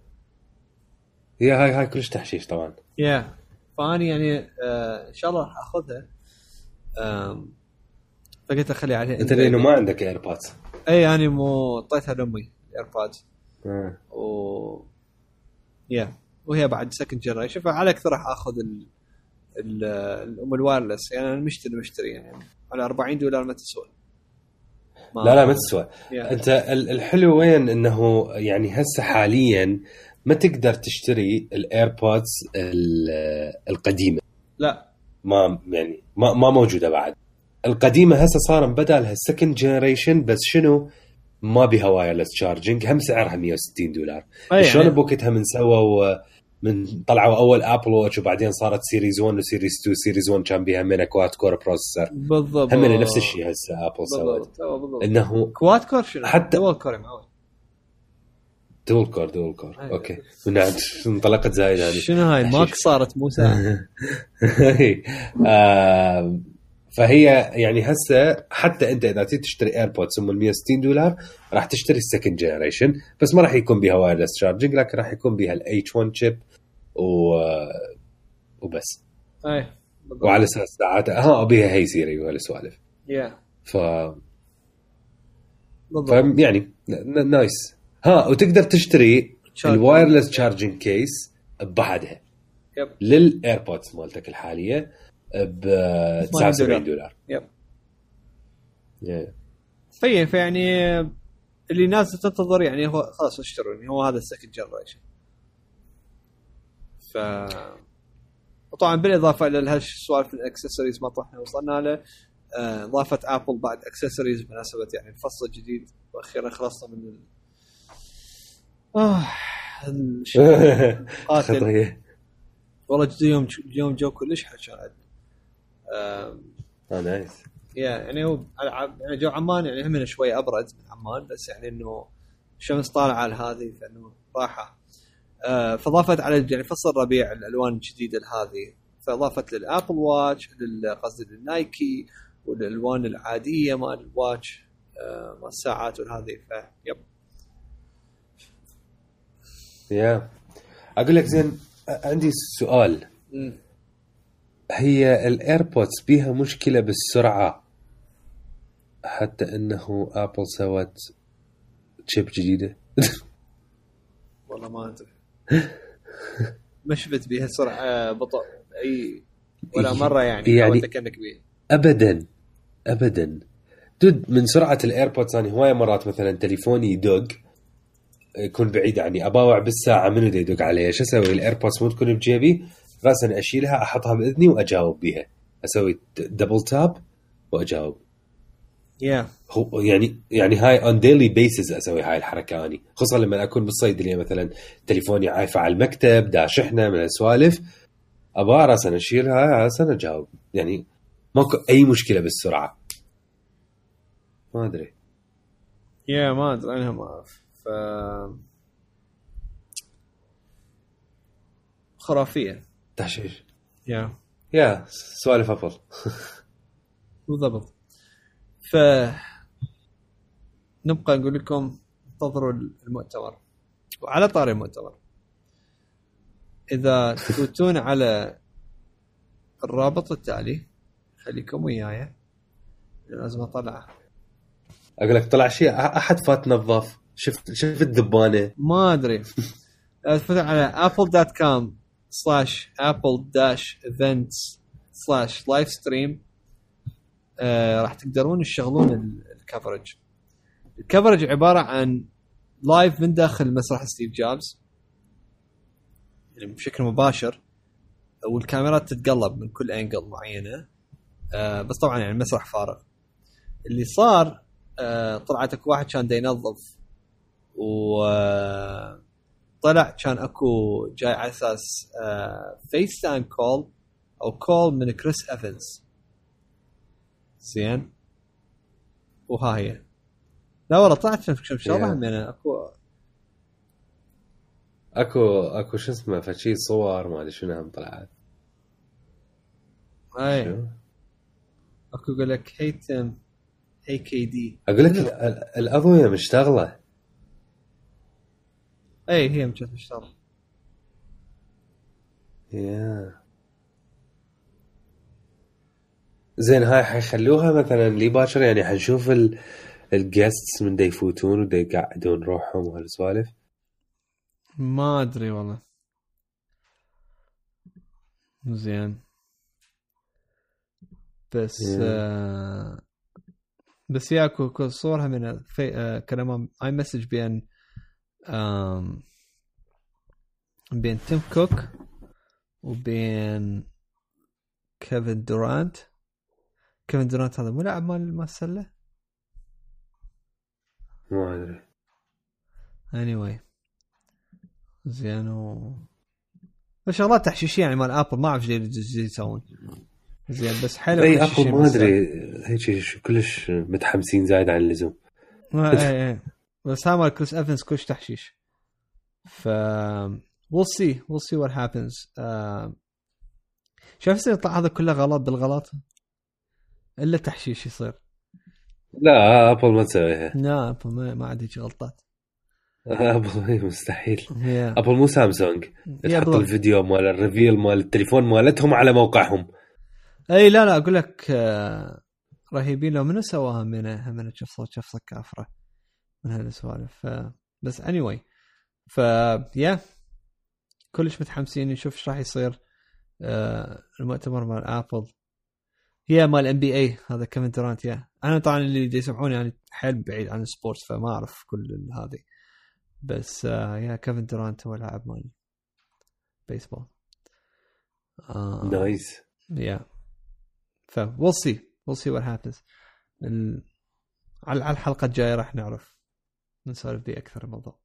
B: هي هاي هاي كلش تحشيش طبعا.
A: يا فاني يعني آه إن شاء الله راح أخذها. فقلت اخلي عليها
B: أنت لأنه ما عندك AirPods
A: اي أنا مو اعطيتها لامي ال AirPods و yeah وهي بعد second generation فعلى أكثر راح آخذ ال... ال... الأم ال wireless يعني أنا مشتري مشتري يعني. على 40 دولار ما تسوى.
B: لا لا ما تسوى.
A: yeah.
B: أنت ال- الحلو وين؟ إنه يعني هسه حاليا ما تقدر تشتري ال AirPods ال- القديمة.
A: لا.
B: ما يعني ما ما موجودة بعد. القديمة هسه صار بدالها ال second generation بس شنو؟ ما بها wireless charging هم سعرها 160 دولار.
A: أي
B: شلون بوقتها من سووا من طلعوا أول Apple Watch وبعدين صارت series 1 و series 2 series 1 كان بها من quad core processor
A: بالضبط.
B: هم نفس الشيء هسه Apple سوت. إنه
A: quad core شنو؟
B: حتى-
A: دول كور
B: دول كور دول كور
A: أيوة.
B: okay. انطلقت زايد هذه.
A: شنو هاي. Mac صارت مو ساعه
B: فهي يعني هسه حتى انت اذا تريد تشتري AirPods هم 160 دولار راح تشتري ال second generation بس ما راح يكون بها wireless charging لكن راح يكون بها ال H 1 chip و وبس
A: أي. بالضبط.
B: وعلى أساس ساعات ها بها hey Siri وهالسوالف
A: yeah
B: ف
A: بالضبط.
B: يعني nice ها وتقدر تشتري.
A: ال
B: wireless charging case ببعدها.
A: yep
B: لل AirPods مالتك الحالية. ب 79 دولار.
A: yep.
B: Yeah.
A: في فيعني اللي ناس تنتظر يعني هو خلاص اشتروا يعني هو هذا ال second generation. ف وطبعا بالإضافة إلى هالش سوالف الأكسسوارز ما طحنا وصلنا له آه، اضافت ابل بعد أكسسوارز بمناسبة يعني الفصل الجديد وأخيرا خلصنا من ال... آه الشيء قاتل.
B: خطيه
A: والله اليوم اليوم جو كلش حشرات. آم،
B: آه نايس.
A: يا يعني هو يعني جو عمان يعني هم شوي أبرد من عمان بس يعني إنه الشمس طالعه على هذه؟ فإنه راحة. آه فاضافت على يعني فصل الربيع الألوان الجديدة هذه فإضافت لل Apple Watch قصدي لل Nike والألوان العادية مال ال Watch آه مال الساعات والهذه. ف
B: yep yeah أقول لك زين عندي سؤال.
A: مم.
B: هي ال AirPods بيها مشكلة بالسرعة. حتى إنه Apple سوت chip جديدة.
A: والله ما أدري. ما شفت بيها سرعة بطء. أي ولا مرة يعني
B: يعني-
A: اكنك بيها
B: ابدا ابدا. dude من سرعة ال AirPods أنا هواية مرات مثلا تليفوني يدق يكون بعيد عني. أباوع بالساعة منو يدق علي؟ شو أسوي؟ ال AirPods مو تكون بجيبي؟ راسا أشيلها أحطها بإذني وأجاوب بيها. أسوي double tap وأجاوب.
A: yeah
B: هو يعني يعني هاي on daily basis أسوي هاي الحركة أني. خصوصا لما أكون بالصيدليه مثلا تليفوني عايفة على المكتب دا شحنه من السوالف ابا راسا أشيلها راسا أجاوب. يعني ماكو أي مشكلة بالسرعة. ما أدري.
A: yeah ما أدري أنا ما أعرف. ف خرافية.
B: تحشيش.
A: يا.
B: يا سوالف ابل
A: بالضبط. ف نبقى نقول لكم انتظروا المؤتمر. وعلى طاري المؤتمر. إذا تفوتون على الرابط التالي خليكم وياي. لازم اطلعه
B: أقول لك طلع شيء أحد فات نظف شفت شفت الذبانه
A: ما أدري. تفوتون على apple.com apple dash events slash live stream. آه راح تقدرون تشغلون ال- ال coverage ال coverage عبارة عن live من داخل مسرح ستيف جوبز يعني بشكل مباشر. والكاميرات تتقلب من كل angle معينة. آه بس طبعا يعني المسرح فارغ. اللي صار آه طلعت اكو واحد كان ينظف وطلع كان اكو جاي على أساس FaceTime call أو call من كريس إيفنز. زين؟ وها هي. لا والله طلعت كم شغله
B: Yeah.
A: من اكو
B: اكو اكو شو اسمه فشي صور ما أدري شنو هم طلعت.
A: اي؟ اكو يقول لك هيتم اي كي دي
B: أقول لك ال- ال- الاضويه مشتغلة.
A: اي هي مجد مشتغل
B: يا. زين هاي حيخلوها مثلا لي باكر؟ يعني حنشوف ال الجيستس من دا يفوتون ودا يقعدون روحهم وهالسوالف
A: ما أدري والله. زين. بس
B: Yeah.
A: آه بس ياكو كو صورها من في آه كلام iMessage آم بين تيم كوك وبين كيفن دورانت. كيفن دورانت هذا مو لاعب مال مال السله
B: ما ادري
A: anyway. زين و شغلات تحشيشيه يعني مال Apple ما أعرف إيش يسوون. زين بس حلو إي
B: Apple ما أدري. هيك كلش متحمسين زايد عن اللزوم.
A: ما إي إي. بس ها مال كريس ايفنز كلش تحشيش ف we'll see. We'll see what happens. آم، شايف يصير يطلع هذا كله غلط بالغلط؟ إلا تحشيش يصير.
B: لا Apple ما تسويها
A: لا Apple ما ما هيك غلطات.
B: Apple مستحيل.
A: هي
B: Apple مو سامسونج. تحط
A: بالضبط.
B: الفيديو مال ال reveal مال التليفون مالتهم على موقعهم.
A: إي لا لا أقول لك آه، رهيبين. لو منو سواها من من شفصه شفصة كافرة. من هالسوالف ف- بس اني anyway. ف yeah كلش متحمسين نشوف إيش راح يصير آه، المؤتمر مال Apple هي مال NBA هذا كيفن دورانت yeah أنا طبعا اللي يسمعوني يعني حيل بعيد عن ال sport فما أعرف كل هذه. بس آه، yeah كيفن دورانت هو لاعب مال بيسبول آه
B: nice
A: yeah ف we'll see. We'll see what happens. ال... على على الحلقة الجاية راح نعرف. نسولف بيه أكثر الموضوع.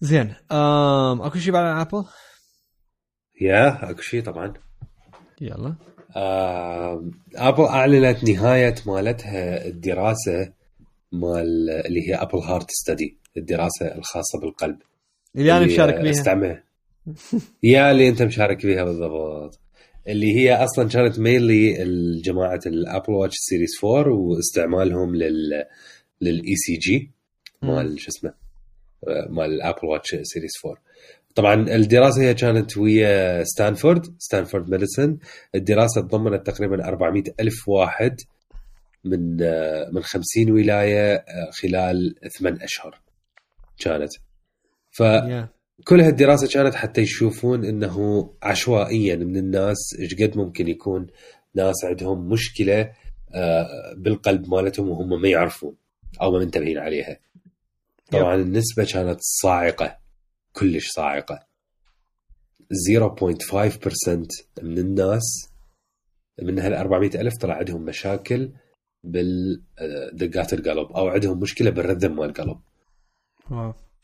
A: زين آم... أكو شيء بعد عن Apple؟
B: yeah أكو شيء طبعا.
A: يلا.
B: Apple أعلنت نهاية مالتها الدراسة مال اللي هي Apple Heart Study الدراسة الخاصة بالقلب.
A: اللي أنا مشارك بيها
B: أستعمل. yeah اللي أنت مشارك بيها بالضبط. اللي هي أصلا كانت mainly جماعة ال Apple Watch Series 4 واستعمالهم لل لل ECG مال شو اسمه مال ال Apple Watch Series 4 طبعا الدراسة هي كانت ويا Stanford Stanford Medicine الدراسة تضمنت تقريبا 400 ألف واحد من من 50 ولاية خلال ثمان أشهر كانت. ف كل هالدراسة كانت حتى يشوفون إنه عشوائيا من الناس إيش قد ممكن يكون ناس عندهم مشكلة آه، بالقلب مالتهم وهم ما يعرفون أو ما منتبهين عليها. طبعا النسبة كانت صاعقة كلش صاعقة. 0.5% من الناس من هال 400 ألف طلع عندهم مشاكل بالدقات القلب أو عندهم مشكلة بالرذم مال القلب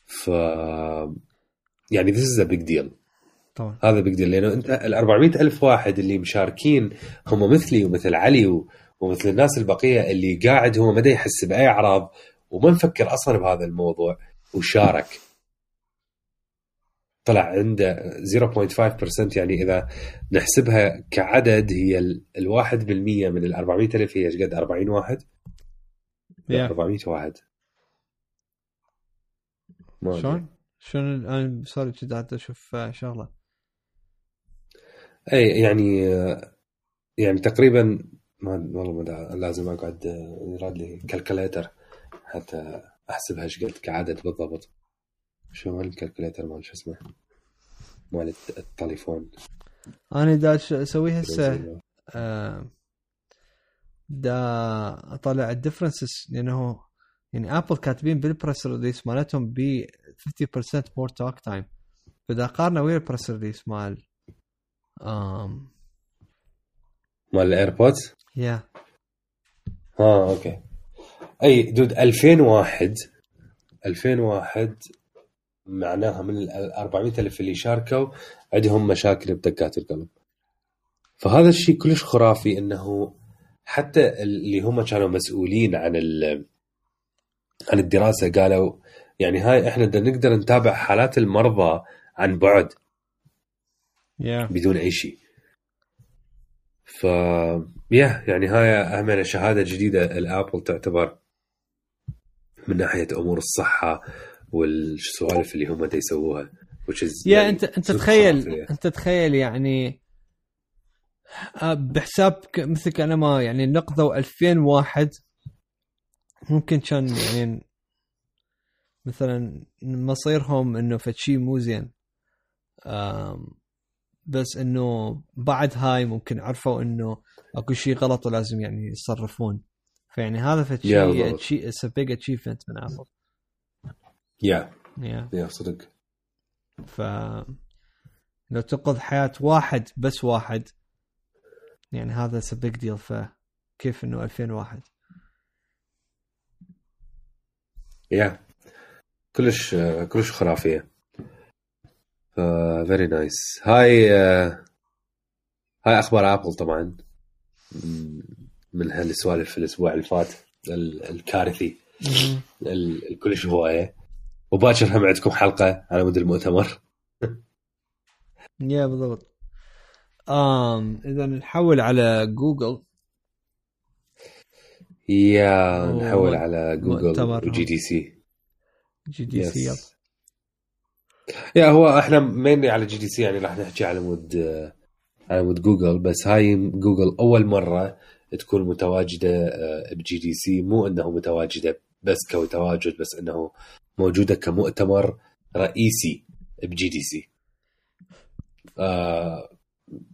B: ف يعني this is a big deal
A: طبعا
B: هذا بيج ديل لأنه أنت ال 400 ألف واحد اللي مشاركين هم مثلي ومثل علي. ومثل الناس البقية اللي قاعد هو ما يحس بأي أعراض وما مفكر أصلا بهذا الموضوع وشارك طلع عنده 0.5% يعني إذا نحسبها كعدد هي ال ال 1% من ال 400 ألف هي إيش قد 40 واحد؟
A: يا
B: 400 واحد ما.
A: شلون؟ شلون أنا كذا قاعد أشوف آه، شغلة
B: أي يعني يعني تقريبا ما والله ما لازم أقعد يراد لي calculator حتى أحسبها إيش قد كعدد بالضبط. شو مال ال calculator مال شو اسمه؟ مال الت- التليفون.
A: أنا دا أسوي هسه آه، دا أطلع ال differences لأنه يعني Apple كاتبين بال press release مالتهم ب 50% more talk time فإذا قارنا ويا ال press release مال آم
B: مال ال AirPods
A: يا
B: ها okay. أي dude 2001 2001 معناها من ال 400 ألف اللي شاركوا عندهم مشاكل بدقات القلب. فهذا الشيء كلش خرافي إنه حتى اللي هم كانوا مسؤولين عن ال- عن الدراسة قالوا يعني هاي إحنا نقدر نتابع حالات المرضى عن بعد.
A: يا
B: بدون أي شيء. ف يا يعني هاي همنا شهاده جديده الآبل تعتبر. من ناحية أمور الصحة والسوالف اللي هم يسووها
A: يا
B: يعني
A: أنت
B: أنت
A: تخيل. أنت تخيل يعني آه، بحساب مثل كان ما يعني نقذوا 2000 واحد ممكن كان يعني مثلا مصيرهم إنه فشي مو زين بس إنه بعد هاي ممكن عرفوا إنه أكو شيء غلط ولازم يعني يتصرفون فيعني هذا فشي
B: يا بالضبط.
A: شيء it's big achievement من Apple
B: yeah.
A: yeah.
B: yeah صدق.
A: ف لو تنقذ حياة واحد بس واحد يعني هذا big deal فكيف إنه 2000 واحد.
B: yeah. كلش كلش خرافية. very nice هاي آه، هاي أخبار ابل طبعا. من هالسوالف في الأسبوع اللي فات ال- الكارثي. ال- الكلش هوايه وباكر هم عندكم حلقة على مود المؤتمر
A: yeah بالضبط. آم إذا نحول على جوجل. yeah
B: نحول على جوجل.
A: و GDC
B: GDC yeah هو إحنا mainly على GDC يعني راح نحكي على مود آه، على مود جوجل بس هاي جوجل أول مرة تكون متواجدة آه، ب GDC. مو إنه متواجدة بس كتواجد بس إنه موجودة كمؤتمر رئيسي ب GDC. آه،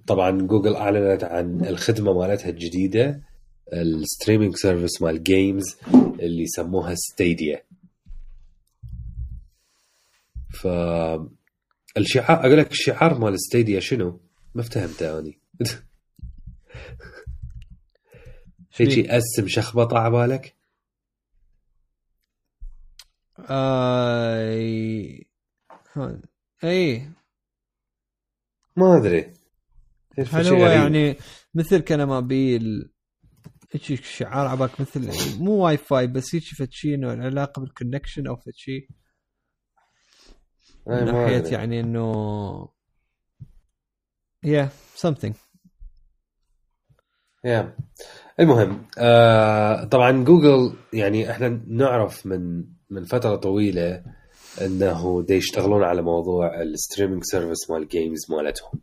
B: طبعا جوجل أعلنت عن الخدمة مالتها الجديدة ال streaming service مال games اللي سموها Stadia ف الشعار أقول لك الشعار مال Stadia شنو؟ ما فهمته أني.
A: شو بيه؟
B: هيجي أسم شخبطة على بالك؟
A: آي اي
B: ما أدري
A: هل
B: شيء
A: هو
B: غريب.
A: يعني مثل كنمابيل هيك شعار عباك مثل مو واي فاي بس هيك فد شيء إنه العلاقه بالكونكشن أو فد شيء
B: أي
A: من
B: ناحية.
A: يعني إنه yeah something
B: يا المهم آه طبعا جوجل يعني إحنا نعرف من من فترة طويلة إنه دي يشتغلون على موضوع ال streaming service مال ال games مالتهم.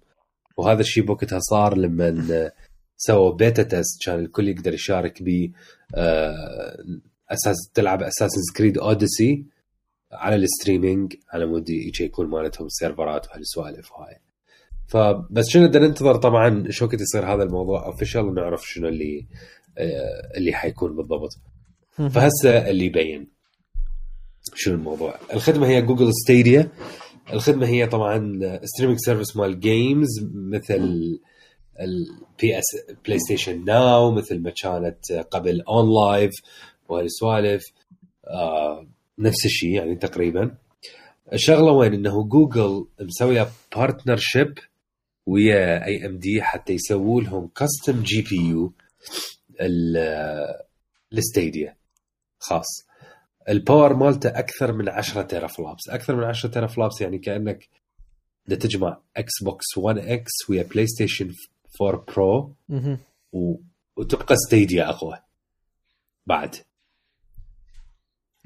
B: وهذا الشيء بوقتها صار لما سووا beta test كان الكل يقدر يشارك ب آه أساس تلعب Assassin's Creed Odyssey على ال streaming على مود يكون مالتهم السيرفرات وهالسوالف هاي. فبس شنو بدنا ننتظر طبعا شو وقت يصير هذا الموضوع؟ official ونعرف شنو اللي آه، اللي حيكون بالضبط. فهسه اللي يبين شنو الموضوع. الخدمة هي جوجل Stadia الخدمة هي طبعا streaming service مال games مثل ال PS PlayStation Now مثل ما كانت قبل OnLive وهالسوالف آه نفس الشيء يعني تقريبا. الشغلة وين؟ إنه جوجل مسوية partnership ويا AMD حتى يسووا لهم custom GPU ال Stadia. خاص. ال power مالته أكثر من 10 teraflops أكثر من 10 teraflops يعني كأنك تجمع Xbox 1 X ويا PlayStation 4
A: Pro.
B: و... وتبقى Stadia أقوى. بعد.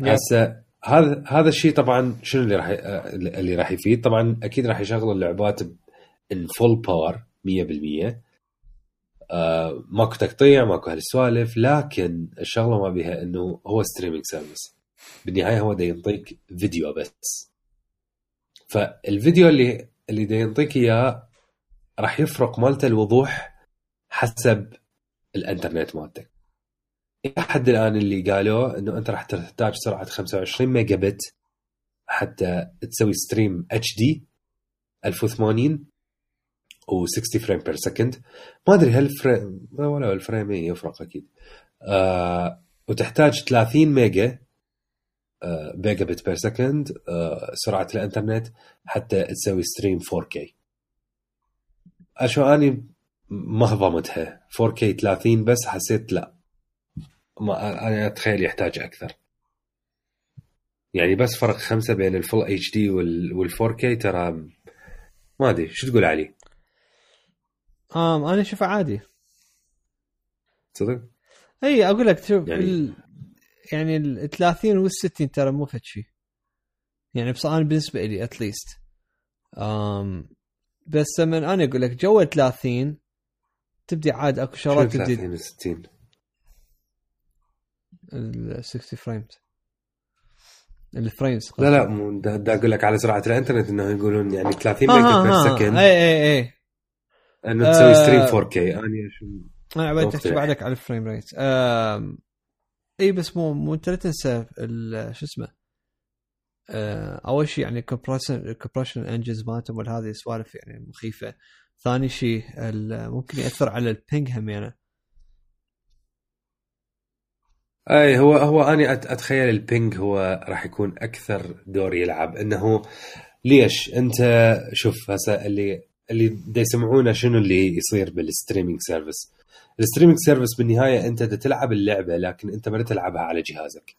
B: هسه هذا هذا الشيء طبعا شنو اللي راح اللي راح يفيد؟ طبعا أكيد راح يشغل اللعبات in full power 100% آه ماكو تقطيع ماكو هالسوالف لكن الشغلة ما بيها إنه هو streaming service بالنهاية هو دا ينطيك فيديو بس. فالفيديو اللي اللي دا ينطيك إياه راح يفرق مالته الوضوح حسب الانترنت مالتك. إلى حد الآن اللي قالوا إنه أنت راح تحتاج سرعة 25 ميجا بت حتى تسوي stream HD 1080 و60 frame per second ما أدري هل frame ولا ال frame إيه يفرق أكيد. آه وتحتاج 30 mega آه megabit per second آه سرعة الإنترنت حتى تسوي stream 4K أشو أني ما ضمتها 4K 30 بس حسيت لا. ما أنا أتخيل يحتاج أكثر. يعني بس فرق خمسة بين ال full HD وال 4K ترى ما أدري شو تقول علي؟
A: آم أنا أشوفه عادي.
B: تصدق؟
A: إي أقول لك شوف
B: يعني-
A: ال... يعني ال 30 وال 60 ترى مو فد شيء يعني بصراحه أنا بالنسبة لي at least um, بس لما أنا أقول لك جو ال 30 تبدي عاد
B: أكو
A: شغلات تبدي
B: 30 60
A: ال 60 frames ال frames
B: لا لا مو دا, دا أقول لك على سرعة الإنترنت انه يقولون يعني 30
A: آه،
B: mega
A: آه،
B: per
A: آه.
B: second
A: إي إي إي.
B: أنه تسوي
A: آه.
B: stream 4K أنا شو
A: أنا عبالي. تحكي بعدك على ال frame rate آم، إي بس مو مو أنت لا تنسى شو اسمه؟ آه، أول شيء يعني compression ال compression engines مالتهم وهذه سوالف يعني مخيفة. ثاني شيء ممكن يأثر على ال ping هم يعني.
B: أي هو هو أنا أتخيل ال ping هو راح يكون أكثر دور يلعب. أنه ليش؟ أنت شوف هسه اللي اللي دا يسمعونا شنو اللي يصير بال streaming service. ال streaming service بالنهاية انت دا تلعب اللعبة لكن انت ما تلعبها على جهازك.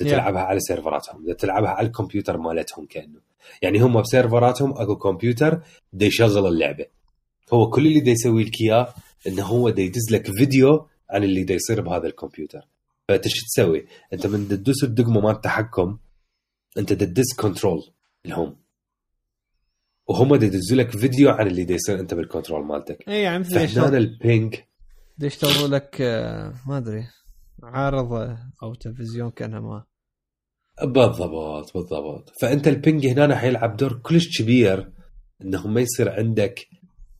B: دا
A: Yeah.
B: تلعبها على server اتهم. دا تلعبها على الكمبيوتر مالتهم كأنه. يعني هم ب server اتهم اكو كمبيوتر دا يشغل اللعبة. هو كل اللي دا يسوي لك إياه إنه هو دا يدز لك فيديو عن اللي دا يصير بهذا الكمبيوتر. فأنت شو تسوي؟ أنت من تدوس الدقمة مال التحكم أنت تدز controls الهم وهم يدزوا لك فيديو عن اللي يصير انت بال control مالتك.
A: اي يعني مثل
B: فهنا
A: ال
B: ping
A: يشتغلوا لك آه، ما أدري عارضه أو تلفزيون كأنها ما.
B: بالضبط بالضبط. فأنت ال ping هنا حيلعب دور كلش كبير انه ما يصير عندك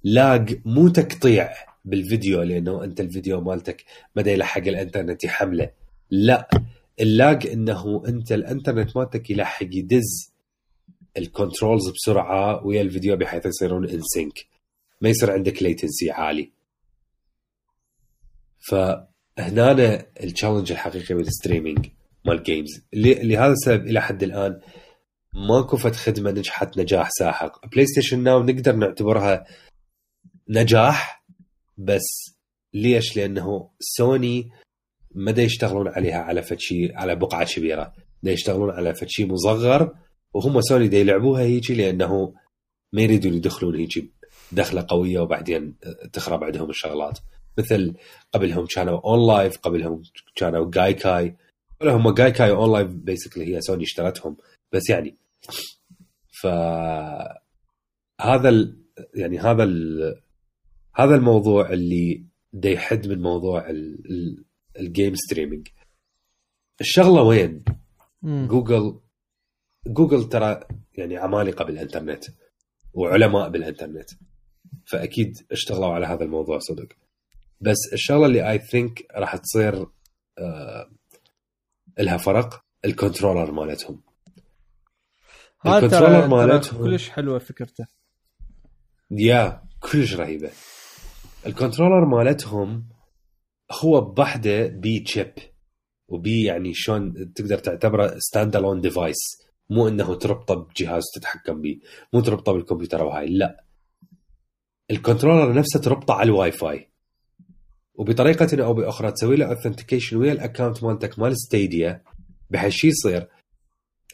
B: lag مو تقطيع بالفيديو لأنه أنت الفيديو مالتك بدا يلحق الإنترنت يحمله. لا ال lag إنه أنت الإنترنت مالتك يلحق يدز ال controls بسرعة ويا الفيديو بحيث يصيرون in sync ما يصير عندك latency عالي. فهنا ال challenge الحقيقي بال streaming مال games لهذا السبب إلى حد الآن ماكو فد خدمة نجحت نجاح ساحق. بلاي ستيشن ناو نقدر نعتبرها نجاح بس ليش؟ لأنه سوني ما يشتغلون عليها على فد شي على بقعة كبيرة. دا يشتغلون على فد شي مصغر وهم سوني دا يلعبوها هيجي لأنه ما يريدون يدخلون هيجي دخله قوية وبعدين تخرب عندهم الشغلات مثل قبلهم كانوا اون لايف قبلهم كانوا جاي كاي هم جاي كاي اون لايف basically هي سوني اشترتهم بس يعني ف هذا ال... يعني هذا ال... هذا الموضوع اللي دا يحد من موضوع ال... ال game streaming الشغلة وين؟
A: مم.
B: جوجل جوجل ترى يعني عمالقة بالإنترنت وعلماء بالإنترنت فأكيد اشتغلوا على هذا الموضوع صدق. بس الشغلة اللي I think راح تصير آه لها فرق ال
A: controller
B: مالتهم.
A: ال controller
B: مالتهم.
A: كلش حلوة فكرته.
B: يا كلش رهيبة. ال controller مالتهم هو بوحده بي chip وبي يعني شلون تقدر تعتبره standalone device مو إنه تربطه بجهاز تتحكم به مو تربطه بالكمبيوتر أو هاي لا. ال controller نفسه تربطه على الواي فاي وبطريقة أو بأخرى تسوي له authentication ويا ال account مالتك مال Stadia بحيث شو يصير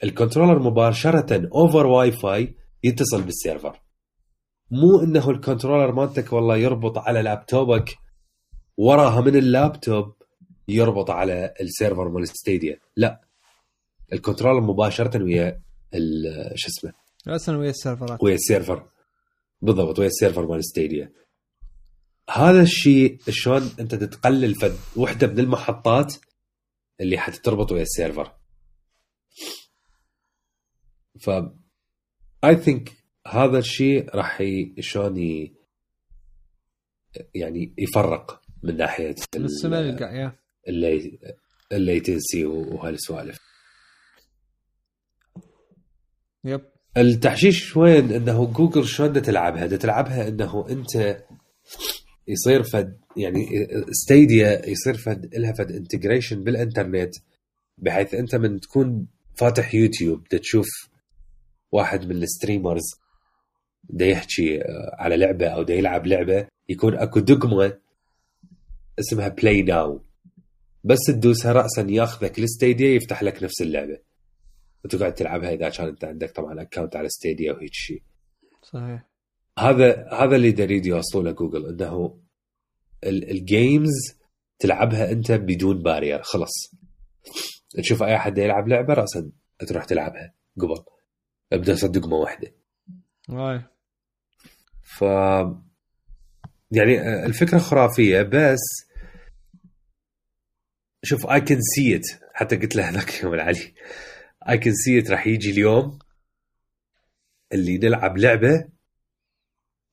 B: ال controller مباشرة over Wi-Fi يتصل بال server. مو إنه ال controller مالتك والله يربط على لابتوبك وراها من اللابتوب يربط على ال server مال Stadia لا. ال controller مباشرة ويا شو اسمه؟
A: أصلا ويا ال server ات.
B: ويا ال server. بالضبط ويا ال server مال Stadia. هذا الشيء شلون أنت تقلل فد وحدة من المحطات اللي حتتربط ويا ال server. ف I think هذا الشيء راح شلون يعني يفرق من ناحية ال-
A: السنة اللي
B: ال latency وهالسوالف.
A: Yep.
B: التحشيش وين إنه جوجل شلون تلعبها؟ تلعبها إنه أنت يصير فد يعني Stadia يصير فد لها فد integration بالإنترنت بحيث أنت من تكون فاتح يوتيوب تشوف واحد من ال streamers دا يحكي آه، على لعبة أو دا يلعب لعبة يكون أكو دقمة اسمها play now بس تدوسها راسا ياخذك ل Stadia يفتح لك نفس اللعبة. وتقعد تلعبها إذا كان انت عندك طبعا account على Stadia وهيك شيء.
A: صحيح.
B: هذا هذا اللي يريد يوصلوا له جوجل إنه ال- ال games تلعبها أنت بدون barrier خلص تشوف أي أحد يلعب لعبة راسا تروح تلعبها قبل. ابدأ دقمه واحدة.
A: واي.
B: ف يعني الفكرة خرافية بس شوف اي كان سي ات حتى قلت له هذاك يوم العلي. اي كان سي ات راح يجي اليوم اللي نلعب لعبة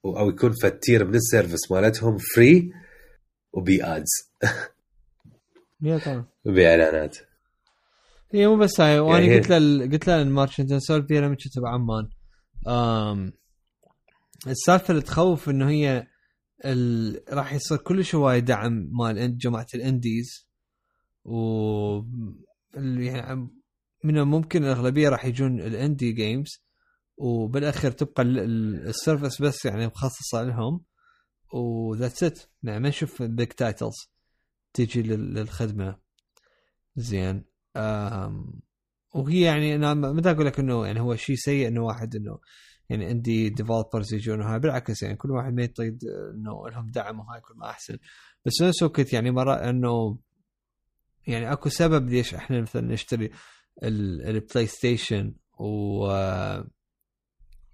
B: أو يكون فتير من السيرفس مالتهم فري وبي
A: ads
B: باعلانات
A: هي مو بس هاي. وأنا
B: يعني
A: قلت له قلت له المارشنت نسولف فيها لما كنت بعمان السالفة اللي تخوف إنه هي ال... راح يصير كلش هواي دعم مال جماعة ال indies. و يعني من الممكن الاغلبيه راح يجون ال indie games وبالأخير تبقى ال- ال- ال service بس يعني مخصصة لهم و that's it يعني ما نشوف big titles تيجي لل- للخدمة. زين. وهي يعني أنا ما أقول لك إنه يعني هو شيء سيء إنه واحد إنه يعني عندي developers يجون وهاي بالعكس يعني كل واحد ما يطيد إنه لهم دعم وهاي كل ما أحسن. بس نفس الوقت يعني مرة إنه يعني أكو سبب ليش إحنا مثلا نشتري البلاي ستيشن و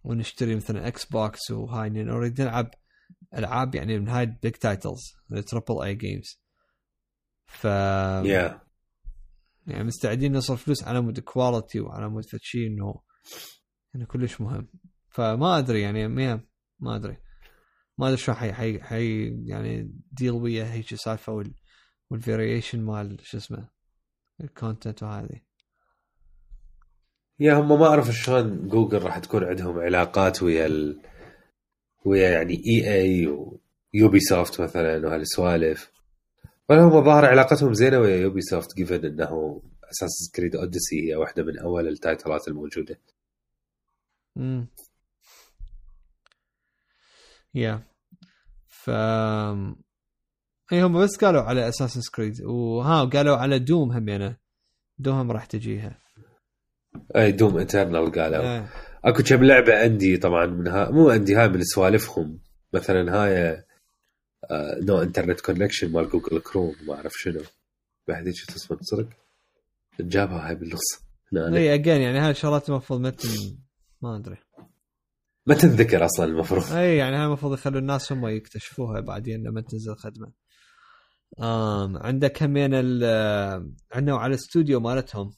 A: ونشتري مثلا Xbox وهاي نريد نلعب ألعاب يعني من هاي ال big titles ال triple A games ف
B: yeah
A: يعني مستعدين نصرف فلوس على مود quality وعلى مود شيء إنه إنه كلش مهم. فما أدري يعني ما ما أدري. ما أدري شو حي حي, حي يعني deal ويا هيك سالفة وال وال variation مال شو اسمه ال content وهذه
B: يا هم ما أعرف شلون جوجل راح تكون عندهم علاقات ويا ال... ويا يعني EA و Ubisoft مثلا وهالسوالف فهم ظاهر علاقتهم زينة ويا Ubisoft given إنه Assassin's Creed Odyssey هي واحدة من أول ال title ات الموجودة.
A: امم yeah ف اي هم بس قالوا على Assassin's Creed وها قالوا على Doom هم يعني Doom راح تجيها.
B: اي Doom Eternal قالوا.
A: آه.
B: أكو كم لعبة عندي طبعا من ها مو عندي هاي من سوالفهم. مثلا هاي no internet connection مال Google Chrome ما أعرف شنو. بعد هيك اسمه تصدق جابها هاي بالنص. هنا
A: اي again يعني هاي الشغلات المفروض ما ما أدري.
B: ما تنذكر أصلا المفروض.
A: اي يعني هاي المفروض يخلوا الناس هم يكتشفوها بعدين لما تنزل خدمه آم عندك همين ال عندنا على الاستوديو مالتهم.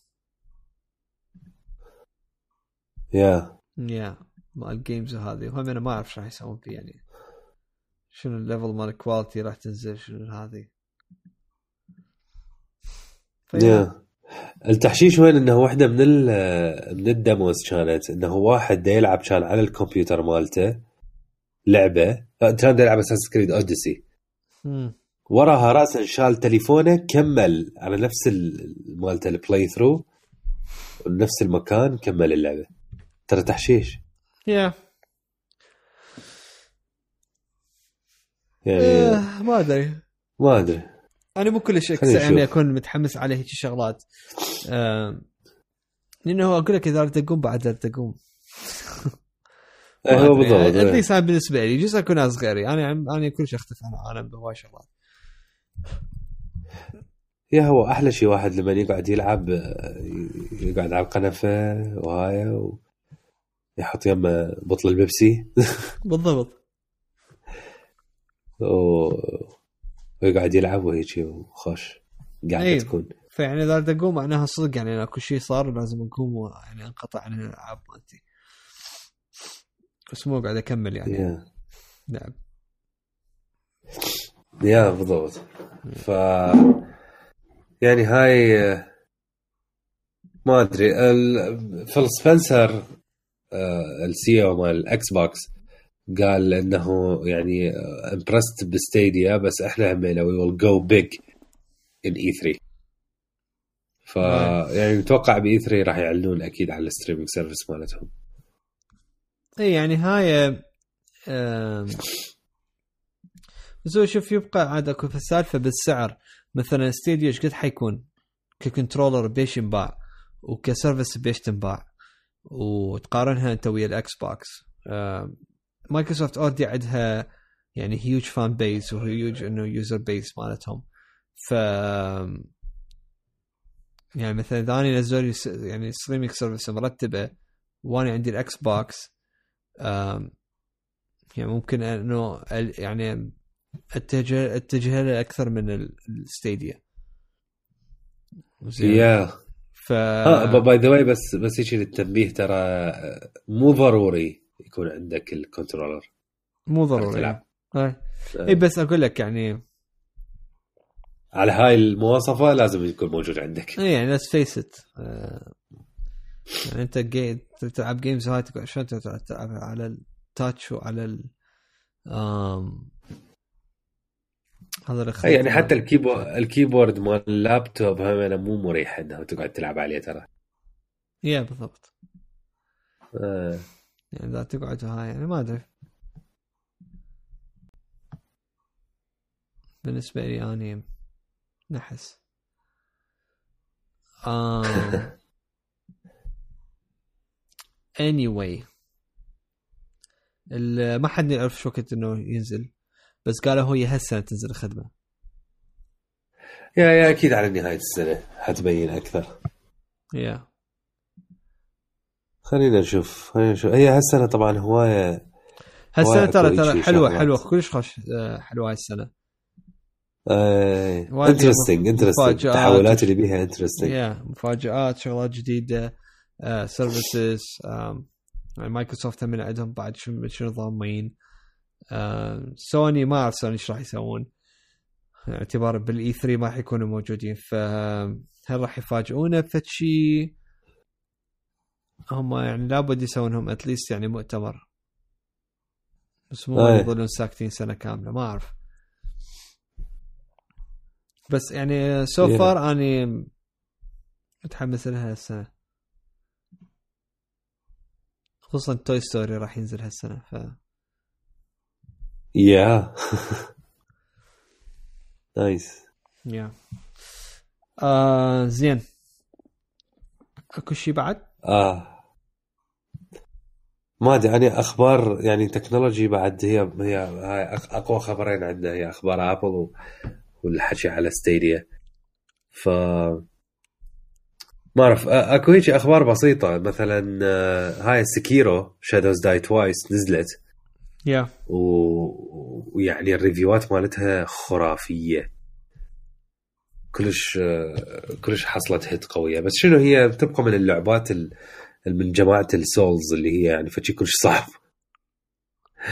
B: yeah
A: yeah مال ال games وهذه وهم أنا ما اعرف شو راح يسوون فيه يعني. شنو ال level مال ال quality راح تنزل شنو هذه.
B: yeah التحشيش وين؟ إنه واحدة من ال- من ال demos كانت. إنه واحد دا يلعب كان على الكمبيوتر مالته لعبة. لا، كان دا يلعب Assassin's Creed
A: Odyssey.
B: وراها راسا شال تليفونه كمل على نفس ال- مالته ال playthrough نفس المكان كمل اللعبة. ترى تحشيش.
A: yeah.
B: يعني
A: آه، ما أدري.
B: ما أدري.
A: أنا مو كلش يعني. أكون متحمس على هيك شغلات. لأنه أقول لك إذا ردت أقوم بعد ردت أقوم.
B: إيه، هو بالضبط. at
A: least أنا بالنسبة لي جزء أكون ناس غيري. أنا أنا كلش أختلف عن العالم بهواي شغلات.
B: yeah هو أحلى شيء واحد لما يقعد يلعب آه، يقعد على القنفة وهاي ويحط يمه بطل البيبسي.
A: بالضبط.
B: و- ويقعد يلعب وهيك وخوش قاعدة
A: أي.
B: تكون.
A: فيعني إذا أقوم معناها صدق يعني اكو شيء صار لازم أقوم ويعني أنقطع عن الألعاب مالتي. بس مو قاعد أكمل يعني.
B: yeah.
A: لعب
B: yeah بالضبط. ف يعني هاي ما أدري Phil Spencer ال CEO مال ال Xbox قال إنه يعني impressed ب Stadia بس إحنا هم we will go big in E3 ف يعني متوقع ب E3 راح يعلنون أكيد على ال streaming service مالتهم.
A: إي يعني هاي آم، بس هو شوف يبقى عاد أكو في السالفة بالسعر. مثلا Stadia إيش قد حيكون ك controller بيش ينباع وك service بيش تنباع؟ وتقارنها أنت ويا ال Xbox آم، Microsoft already عندها يعني huge fan base و huge إنه user base مالتهم. ف يعني مثلا إذا أنا نزلوا لي يعني streaming service مرتبة وأنا عندي ال Xbox يعني ممكن إنه يعني أتجه أتجه له أكثر من ال- ال Stadia.
B: yeah
A: ف
B: by the way بس بس هيك للتنبيه ترى آه، مو ضروري يكون عندك ال controller.
A: مو ضروري.
B: تلعب.
A: اي إي بس أقول لك يعني
B: على هاي المواصفة لازم يكون موجود عندك.
A: إي يعني let's face it يعني أنت جي... تلعب games هاي شلون تلعب تلعب على ال touch وعلى ال آم... هذا الخط
B: أي يعني حتى الكيبورد الكيبورد مال اللابتوب هم مو مريح انه تقعد تلعب عليه ترى.
A: yeah بالضبط.
B: آه.
A: يعني إذا تقعد هاي يعني ما أدري. بالنسبة لي أني نحس. آم... anyway. ما حد يعرف شو وقت إنه ينزل. بس قالوا هو هالسنه تنزل الخدمة.
B: يا يا أكيد على نهاية السنة حتبين أكثر.
A: يا.
B: خلينا نشوف خلينا نشوف. هي هالسنة طبعا
A: هواية
B: هالسنة
A: ترى ترى
B: حلوة.
A: حلوة. كلش خوش آه، حلوة هاي السنة. وايد
B: interesting
A: interesting.
B: التحولات اللي بيها interesting
A: yeah مفاجآت شغلات جديدة services يعني مايكروسوفت هم عندهم بعد شنو شنو ضامين. آه، سوني ما أعرف سوني إيش راح يسوون. اعتبار بال E3 ما راح يكونوا موجودين. فهل راح يفاجئونا بفد شيء هم يعني لابد يسوونهم at least يعني مؤتمر. بس مو
B: أي.
A: يظلون ساكتين سنة كاملة ما أعرف. بس يعني so
B: yeah.
A: far أني متحمس لها السنة خصوصا Toy Story راح ينزل هالسنة ف
B: yeah nice
A: yeah آه زين اكو شيء بعد؟
B: آه ما أدري يعني أخبار يعني technology بعد هي هي هاي أقوى خبرين عندنا هي أخبار ابل والحكي على Stadia ف ما أعرف أكو هيك أخبار بسيطة مثلا آه، هاي Sekiro Shadows Die Twice نزلت.
A: yeah
B: و- ويعني ال review ات مالتها خرافية. كلش كلش حصلت hit قوية. بس شنو هي؟ تبقى من اللعبات ال- من جماعة ال Souls اللي هي يعني فشي كلش صعب.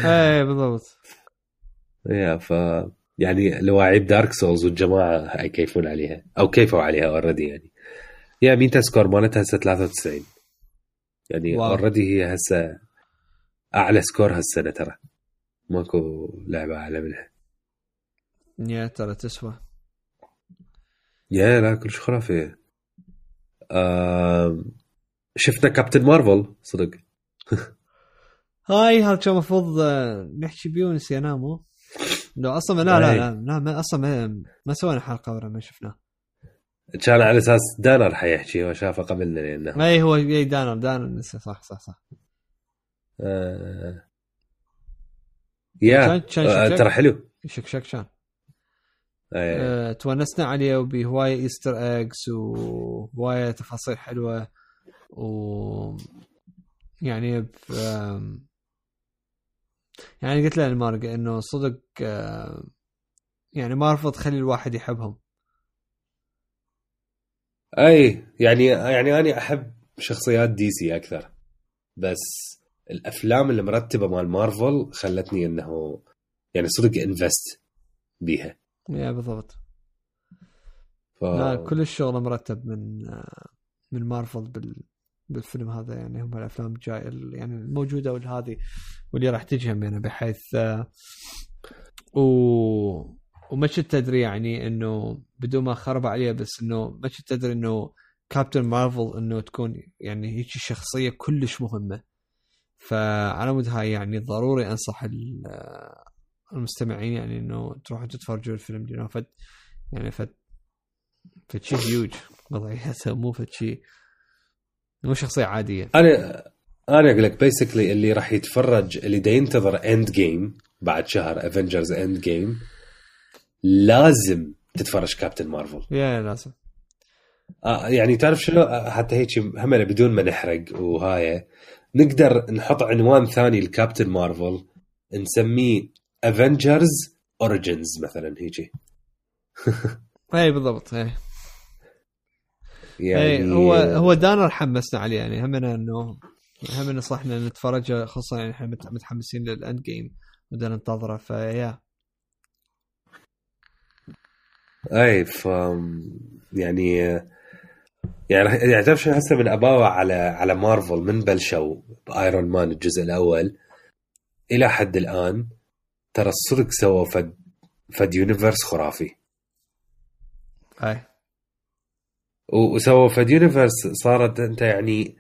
A: إيه بالضبط.
B: yeah ف يعني لواعيب Dark Souls والجماعة يكيفون عليها. أو كيفوا عليها already يعني. yeah meta score مالتها هسه 93 يعني. already هي هسه أعلى سكور هالسنة ترى. ماكو لعبة أعلى منها.
A: yeah ترى تسوى.
B: yeah لا كلش خرافي. آم، شفنا كابتن مارفل صدق.
A: هاي هذا كان المفروض آه، نحكي بيه ونسيناه مو؟ لو أصلا لا لا
B: أي.
A: لا, لا ما أصلا ما, ما سوينا حلقة ورا ما شفناه.
B: كان على أساس دانر حيحكي هو شافه قبلنا لأنه
A: اي هو اي دانر دانر نسي صح صح صح.
B: آه،
A: yeah
B: آه، ترى حلو.
A: شك شك كان
B: آه،
A: تونسنا عليه وبهواية Easter eggs وهواية تفاصيل حلوة و يعني ب... يعني قلت له المارق إنه صدق يعني ما رفض تخلي الواحد يحبهم.
B: أي يعني يعني أنا أحب شخصيات DC أكثر. بس الأفلام اللي مرتبة مال مارفل خلتني إنه يعني صدق انفست بيها.
A: يا بالضبط.
B: ف...
A: لا كل الشغل مرتب من من مارفل بال بالفيلم هذا يعني هم الأفلام الجايه ال- يعني الموجوده والهذه واللي راح تجي يعني بحيث و وما كنت تدري يعني إنه بدون ما خرب عليه بس إنه ما كنت تدري إنه كابتن مارفل إنه تكون يعني هيك شخصية كلش مهمة. فعلى مود هاي يعني ضروري أنصح ال- المستمعين يعني إنه تروحوا تتفرجوا الفيلم. لأنه فد يعني فد فد شيء هيوج وضعيته مو فد شيء مو شخصية عادية.
B: أنا أنا أقول لك basically اللي راح يتفرج اللي دا ينتظر Endgame بعد شهر Avengers Endgame لازم تتفرج كابتن مارفل
A: yeah لازم.
B: آه يعني تعرف شنو؟ آه، حتى هيك هم بدون ما نحرق وهاي نقدر نحط عنوان ثاني لكابتن مارفل نسميه Avengers Origins مثلا هيجي.
A: اي بالضبط اي
B: يعني
A: يعني هو هو دانر حمسنا عليه يعني همنا انه هم نصحنا نتفرج خصوصا يعني إحنا مت- متحمسين لل Endgame بدنا ننتظره ف yeah
B: اي ف يعني يعني يعني تعرف شنو هسه من أباوع على على مارفل من بلشوا ب Iron Man الجزء الأول إلى حد الآن ترى الصدق سووا فد فد universe خرافي. أي. وسووا فد universe صارت أنت يعني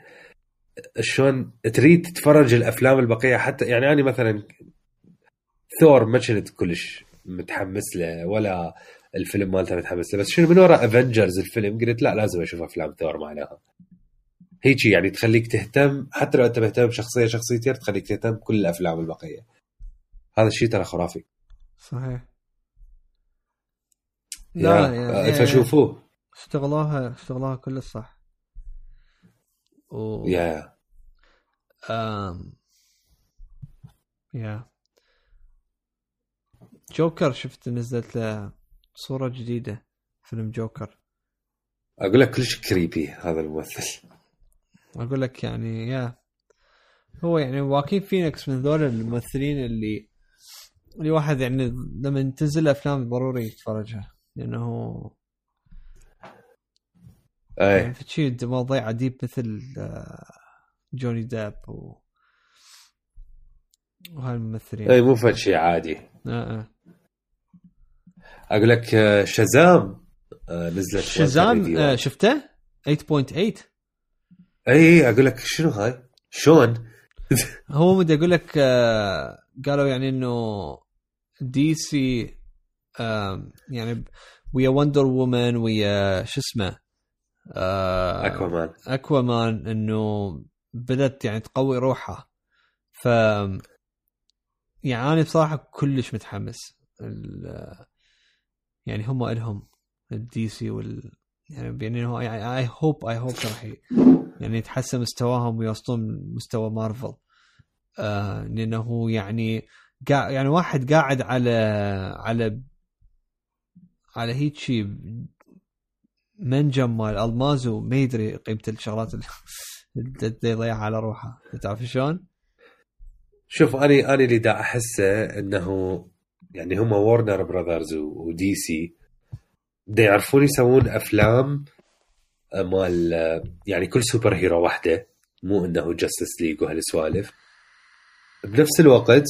B: شلون تريد تتفرج الأفلام البقية حتى يعني أنا مثلا ثور ما كنت كلش متحمس له ولا الفيلم مالته متحمس له. بس شنو من وراء افنجرز الفيلم قلت لا لازم أشوف أفلام ثور معناها هيك يعني تخليك تهتم حتى لو أنت مهتم بشخصيه شخصيتين تخليك تهتم بكل الأفلام البقية. هذا الشيء ترى خرافي.
A: صحيح. لا يعني
B: فشوفوه
A: اشتغلوها اشتغلوها كل صح و...
B: yeah.
A: آم... yeah. جوكر شفت نزلت له صورة جديدة فيلم جوكر.
B: أقول لك كلش creepy هذا الممثل.
A: أقول لك يعني yeah. هو يعني واكين فينيكس من ذول الممثلين اللي اللي واحد يعني لما تنزل أفلام ضروري يتفرجها. لأنه
B: اي
A: يعني في مواضيع عديد مثل آه، جوني داب و وهاي الممثلين
B: اي مو فد شيء عادي.
A: آه آه.
B: أقول لك آه، شازام آه، نزلت
A: شزام
B: فيديو.
A: آه شفته 8.8
B: إي إي أقول لك شنو هاي؟ شلون؟
A: هو بدي أقول لك قالوا يعني إنه DC يعني ويا Wonder Woman ويا شو اسمه
B: Aquaman
A: Aquaman إنه بدأت يعني تقوي روحها ف يعني أنا بصراحة كلش متحمس يعني هم إلهم ال DC وال يعني يعني هو I hope I hope راح يعني يتحسن مستواهم ويوصلون مستوى مارفل آه لأنه يعني يعني واحد قاعد على على على هيك شيء منجم مال الماس وما يدري قيمة الشغلات اللي يضيعها على روحه تعرف شلون؟
B: شوف أنا أنا اللي دا أحسه إنه يعني هم Warner Brothers و DC دا يعرفون يسوون أفلام آه، مال آه، يعني كل superhero واحدة. مو إنه Justice League وهالسوالف. بنفس الوقت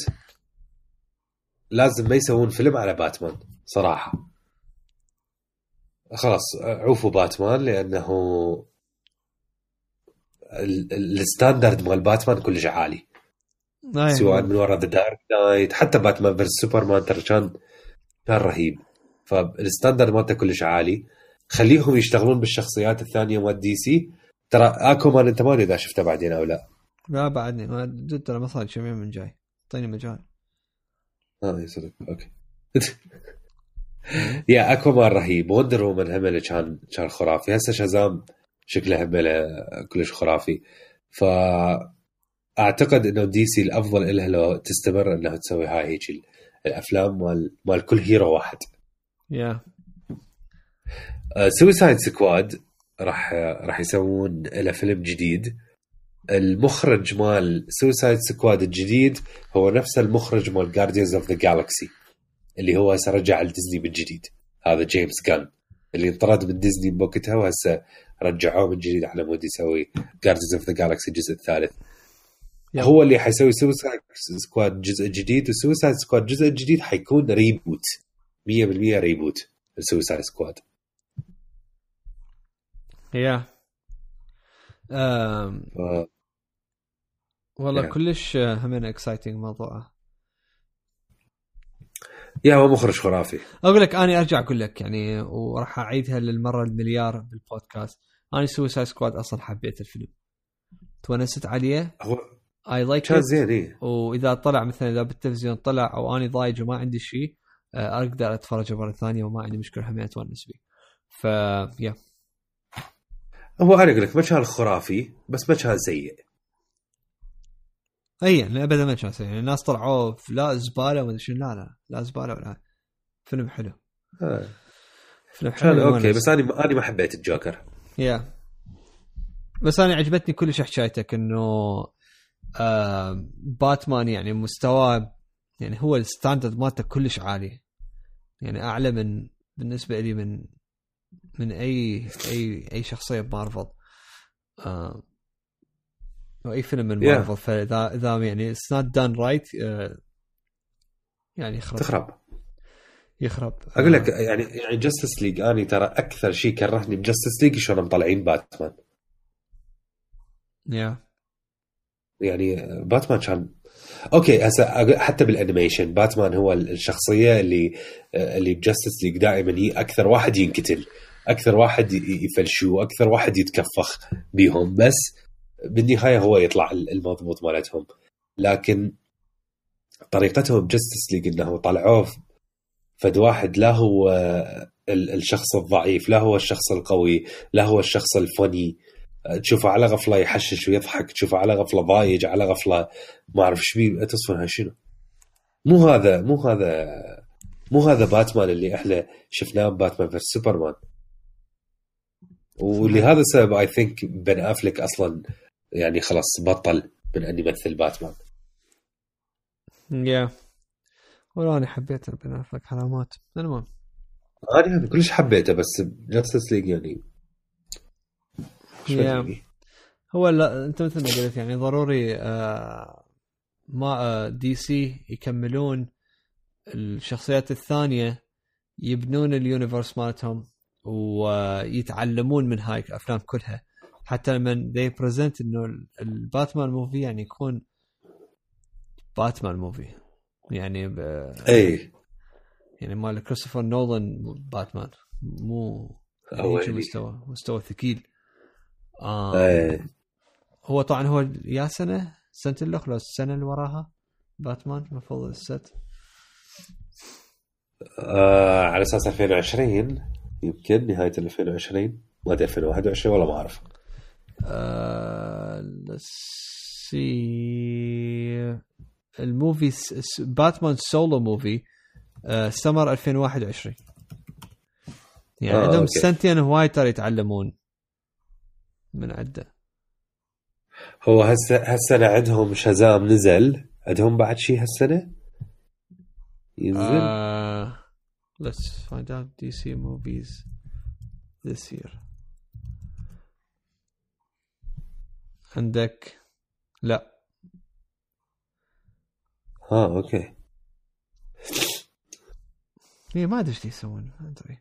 B: لازم ما يسوون فيلم على باتمان صراحة. خلاص عوفوا باتمان لأنه ال- ال- ال standard مال باتمان كلش عالي.
A: أي
B: سواء. من وراء The Dark Knight حتى باتمان versus سوبرمان ترى كان كان رهيب. فال standard مالته كلش عالي. خليهم يشتغلون بالشخصيات الثانية مال دي سي ترى اكومان أنت ما أدري إذا شفته بعدين أو لا.
A: لا بعدني. ما ترى ما صار شيء من جاي. اعطيني مجال.
B: آه صدق أوكي. yeah اكوامان رهيب. Wonder Woman هم اللي كان كان خرافي. هسه شازام شكله هم اللي كلش خرافي. ف أعتقد إنه دي سي الأفضل لها لو تستمر إنها تسوي هاي هيك ال- الأفلام مال مال كل hero واحد.
A: yeah.
B: Suicide Squad راح راح يسوون له فيلم جديد. المخرج مال Suicide Squad الجديد هو نفس المخرج مال Guardians of the Galaxy اللي هو هسه رجع لديزني بالجديد هذا جيمس غان اللي انطرد من ديزني بوقتها وهسه رجعوه من جديد على مود يسوي Guardians of the Galaxy الجزء الثالث.
A: yep.
B: هو اللي حيسوي Suicide Squad جزء جديد و Suicide Squad الجزء الجديد حيكون reboot 100% reboot ال
A: Suicide Squad
B: yeah
A: والله
B: yeah.
A: كلش آه، همين exciting موضوعه
B: yeah هو مخرج خرافي.
A: أقول لك أنا أرجع أقول لك يعني وراح أعيدها للمرة المليار بالبودكاست. أنا Suicide Squad أصلا حبيت الفيلم. تونست عليه؟
B: هو
A: اي like
B: كان زين إيه.
A: وإذا طلع مثلا إذا بالتلفزيون طلع أو اني ضايج وما عندي شيء آه، أقدر اتفرجه مرة ثانية وما عندي مشكلة هم اتونس بيه ف yeah
B: هو أنا أقول لك ما كان خرافي بس ما كان سيء.
A: اي يعني ابدا ما كان سيء. يعني الناس طلعوا لا زبالة ولا شنو لا لا لا زبالة ولا فيلم حلو.
B: آه.
A: فيلم حلو أوكي.
B: بس أنا أنا ما حبيت الجوكر.
A: yeah بس أنا عجبتني كلش حكايتك إنه آه باتمان يعني مستواه يعني هو ال standard مالته كلش عالي. يعني أعلى من بالنسبة لي من من اي اي أي شخصية بمارفل. آه أو اي فيلم من
B: Yeah.
A: مارفل. فاذا إذا يعني it's not done right يعني يخرب.
B: تخرب.
A: يخرب.
B: أقول لك يعني يعني Justice League أنا ترى أكثر شيء كرهني ب Justice League شلون مطلعين باتمان.
A: yeah
B: يعني باتمان كان أوكي هسه حتى بال animation باتمان هو الشخصية اللي اللي ب Justice League دائما هي أكثر واحد ينقتل أكثر واحد يفلشوا أكثر واحد يتكفخ بيهم بس بالنهاية هو يطلع المضبوط مالتهم. لكن طريقتهم ب Justice League إنه طلعوه فد واحد لا هو ال- الشخص الضعيف لا هو الشخص القوي لا هو الشخص ال funny. تشوفه على غفلة يحشش ويضحك تشوفه على غفلة ضايج على غفلة ما أعرف إيش بيه تصفن هاي شنو؟ مو هذا مو هذا مو هذا باتمان اللي إحنا شفناه باتمان versus سوبرمان. ولهذا السبب I think بن أفلك أصلا يعني خلاص بطل من أن يمثل باتمان.
A: yeah والله أنا حبيت بن أفلك علامات المهم.
B: أنا كلش حبيته بس Justice League يعني
A: هو لا أنت مثل ما قلت يعني ضروري آه ما دي سي يكملون الشخصيات الثانية يبنون ال universe مالتهم ويتعلمون من هاي الأفلام كلها. حتى لما they present إنه الباتمان movie يعني يكون باتمان movie يعني ب...
B: اي
A: يعني مال كريستوفر نولان باتمان مو
B: هو
A: يعني- مستوى مستوى ثقيل. آه
B: اي
A: هو طبعا هو yeah سنة سنة الاخرى لو السنة اللي وراها باتمان المفروض الست.
B: آه على أساس 2020 يمكن نهاية 2020 ما ادري 2021 والله ما أعرف.
A: آه سي ال movie س- باتمان solo movie آه سمر 2021 يعني
B: آه،
A: عندهم. سنتين هواي ترى يتعلمون. من عدة.
B: هو هسه هالسنه عندهم شازام نزل. عندهم بعد شيء هالسنة؟ ينزل؟
A: Uh, let's find out DC movies this year. عندك؟ لا.
B: آه أوكي.
A: هي ما أدري إيش يسوون ما أدري.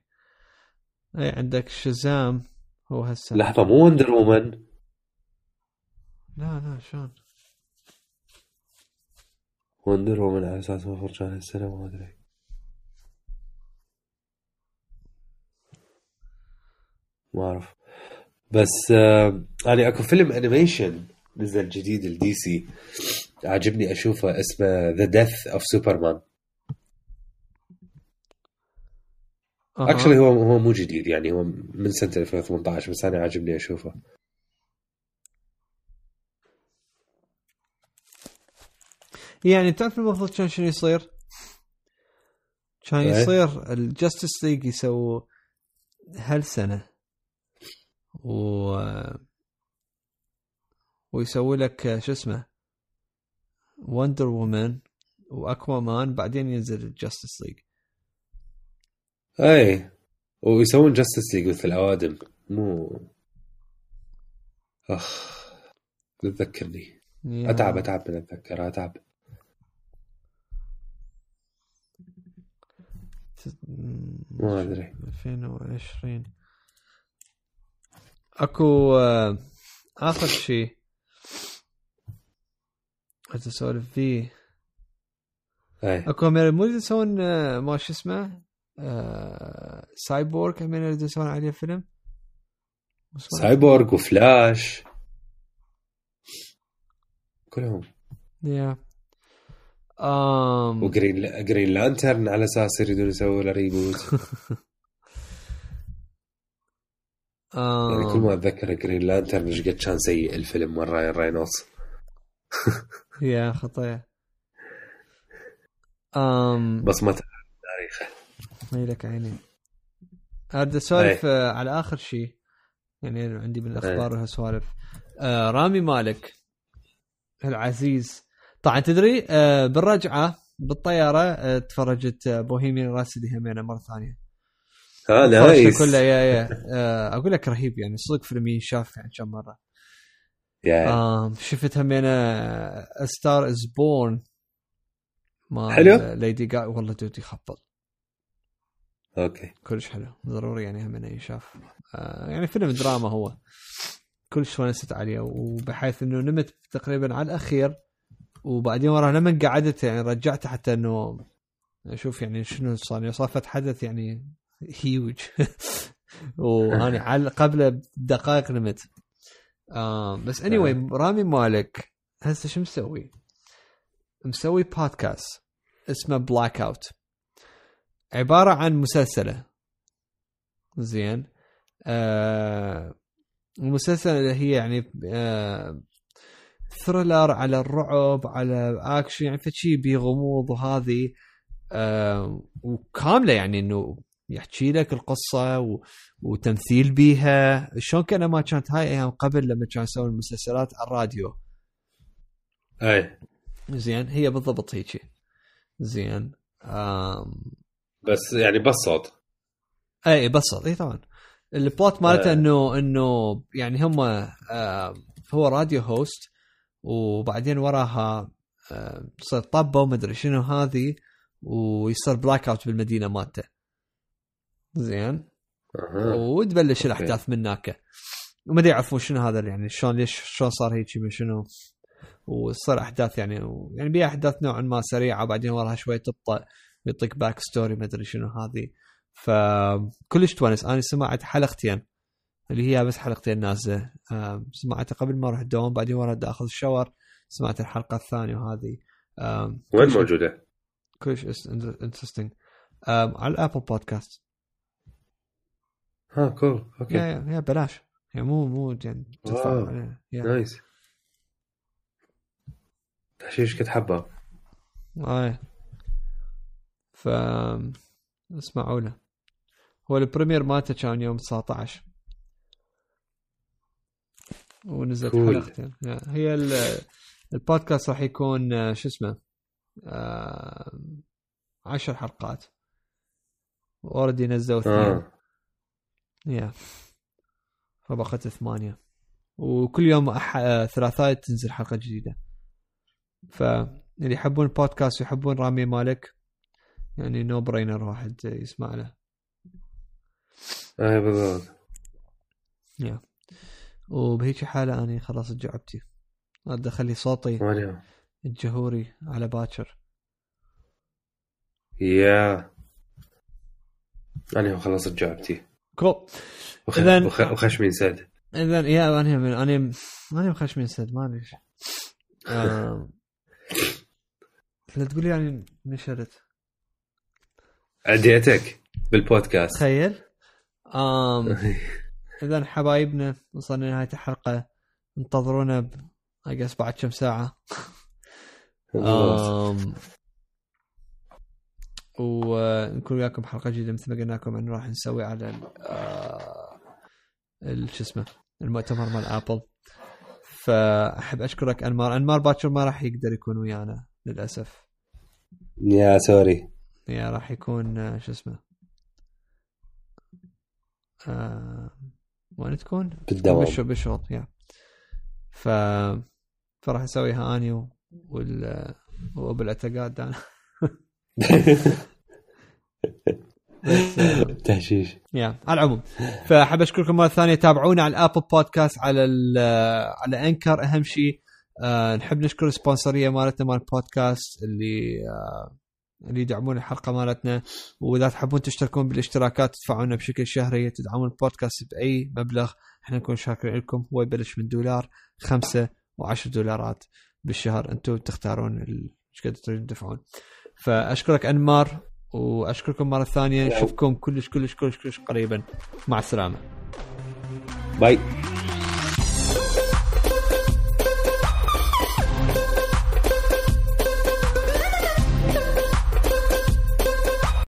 A: اي عندك شزام. هو هالسنه
B: لحظة مو Wonder Woman
A: لا لا شلون؟
B: Wonder Woman على أساس المفروض كان هالسنه ما أدري. ما أعرف. بس آه يعني أكو فيلم animation نزل جديد ال DC عاجبني أشوفه اسمه The Death of
A: Superman
B: actually هو هو مو جديد يعني هو من سنة 2018 بس أنا عاجبني أشوفه
A: يعني تعرف المفروض كان شنو يصير؟ كان
B: إيه.
A: يصير ال Justice League يسووا هالسنة و ويسوي لك شو اسمه Wonder Woman و Aquaman بعدين ينزل ال Justice League
B: اي ويسوون Justice League مثل الأوادم. مو. أخ. تذكرني. أتعب أتعب من اتذكر أتعب. ما أدري.
A: 2020 أكو آه، آخر شيء. اسولف فيه.
B: اي
A: أكو مو يسوون آه، ما شو اسمه؟ آه، سايبورغ هم يريدون يسوون عليه فيلم.
B: سايبورغ وفلاش. كلهم.
A: yeah um
B: و Green Green Lantern على أساس يريدون يسووا له reboot يعني كل
A: um
B: ما أتذكر Green Lantern إيش قد كان سيء الفيلم مال راين رينولدز.
A: يا
B: بس ما تعرف تاريخه
A: ما لك عيني. اريد اسولف آه، على آخر شيء. يعني عندي من الأخبار وهالسوالف آه رامي مالك العزيز. طبعا تدري آه بالرجعة بالطيارة آه تفرجت آه Bohemian Rhapsody همينة
B: مرة
A: ثانية.
B: nice.
A: cool yeah yeah. آه أقول لك رهيب يعني صدق فيلم ينشاف يعني كم مرة.
B: yeah.
A: آه شفت همينة Star Is Born ما
B: حلو؟
A: Lady Gaga والله دودي خبل
B: okay.
A: كلش حلو. ضروري يعني هم إنه ينشاف آه يعني فيلم دراما هو. كلش ونست عليه وبحيث إنه نمت تقريبا على الأخير وبعدين وراها لما قعدت يعني رجعت حتى إنه أشوف يعني شنو صار. يعني صار فد حدث يعني هيوج وأنا على قبل بدقائق نمت. آه بس اني anyway رامي مالك هسه شو مسوي؟ مسوي بودكاست اسمه Blackout عبارة عن مسلسلة. زين. آه المسلسل اللي هي يعني آه thriller على الرعب على اكشن يعني فشي بغموض وهذه آه وكاملة يعني إنه يحكي لك القصة و... وتمثيل بيها. شلون كان ما كانت هاي أيام قبل لما كانوا يسوون المسلسلات على الراديو.
B: أي.
A: زين. هي بالضبط هيك. زين. آم...
B: بس يعني بس صوت
A: اي بالضبط. إي طبعا. ال plot مالته
B: آه.
A: إنه إنه يعني هم آه هو radio host وبعدين وراها آه، تصير طبة وما أدري شنو هذه ويصير blackout بالمدينة مالته. زين. وتبلش. الأحداث من هناك. وما أدري يعرفون شنو هذا يعني شلون ليش شلون صار هيك شنو. وتصير أحداث يعني و... يعني بيها أحداث نوعا ما سريعة وبعدين وراها شوية تبطأ. ويعطيك backstory ما أدري شنو هذه. فكلش تونس. أنا سمعت حلقتين. اللي هي بس حلقتين نازلة. سمعتها قبل ما أروح الدوام بعدين ورا اخذ ال shower. سمعت الحلقة الثانية وهذه.
B: وين موجودة؟
A: كلش interesting على ال Apple
B: Podcast ها cool
A: okay yeah yeah بلاش. يعني مو مو يعني تدفع. yeah.
B: nice تحشيش كنت حبه
A: اي ف اسمعوا له هو ال premiere مالته كان يوم 19 ونزلت
B: Cool.
A: حلقتين. هي ال- البودكاست راح يكون آه، شو اسمه؟ آه، عشر حلقات. already نزلوا اثنين.
B: آه.
A: yeah. فبقت ثمانية. وكل يوم أح... آه، ثلاثاء تنزل حلقة جديدة. فاللي يحبون البودكاست ويحبون رامي مالك يعني no brainer واحد يسمع له.
B: اي بالضبط.
A: يا وبهيك حالة أنا خلاص جعبتي. أقدر أخلي صوتي
B: ماني
A: الجهوري على باكر.
B: يا أنا خلصت جعبتي.
A: كول
B: وخ...
A: إذن-
B: وخ... وخشمي انسد
A: إذا يا أنا من أنا أنا مخشمين سد ما أدري. آه، لا تقول يعني نشرت.
B: عديتك بالبودكاست.
A: تخيل. آم إذا حبايبنا وصلنا لنهاية الحلقة انتظرونا ب... I guess بعد كم
B: ساعة.
A: آم... ونكون وياكم حلقه جديدة مثل ما قلنا لكم إن راح نسوي على ال... آه... ال- شو اسمه المؤتمر مال Apple فأحب أشكرك أنمار. أنمار باكر ما راح يقدر يكون ويانا للأسف.
B: yeah sorry.
A: يا راح يكون آه، شو اسمه؟ آه... وين تكون؟
B: بالدوام.
A: بالشغل يا. ف فراح أسويها أني. وال وابو الاعتقاد أنا آه،
B: تهشيش.
A: يا. على العموم فأحب أشكركم مرة ثانية. تابعونا على الابل بودكاست على على انكر أهم شيء. آه نحب نشكر السبونسرية مالتنا مال البودكاست اللي آه اللي يدعمون الحلقة مالتنا. وإذا تحبون تشتركون بالاشتراكات تدفعونا بشكل شهري. تدعمون البودكاست بأي مبلغ إحنا نكون شاكرين لكم. هو يبلش من دولار خمسة وعشر دولارات بالشهر. أنتم تختارون إيش قد تريدون تدفعون. فأشكرك أنمار وأشكركم مرة ثانية. نشوفكم كلش كلش كلش كلش قريبا. مع السلامة.
B: باي.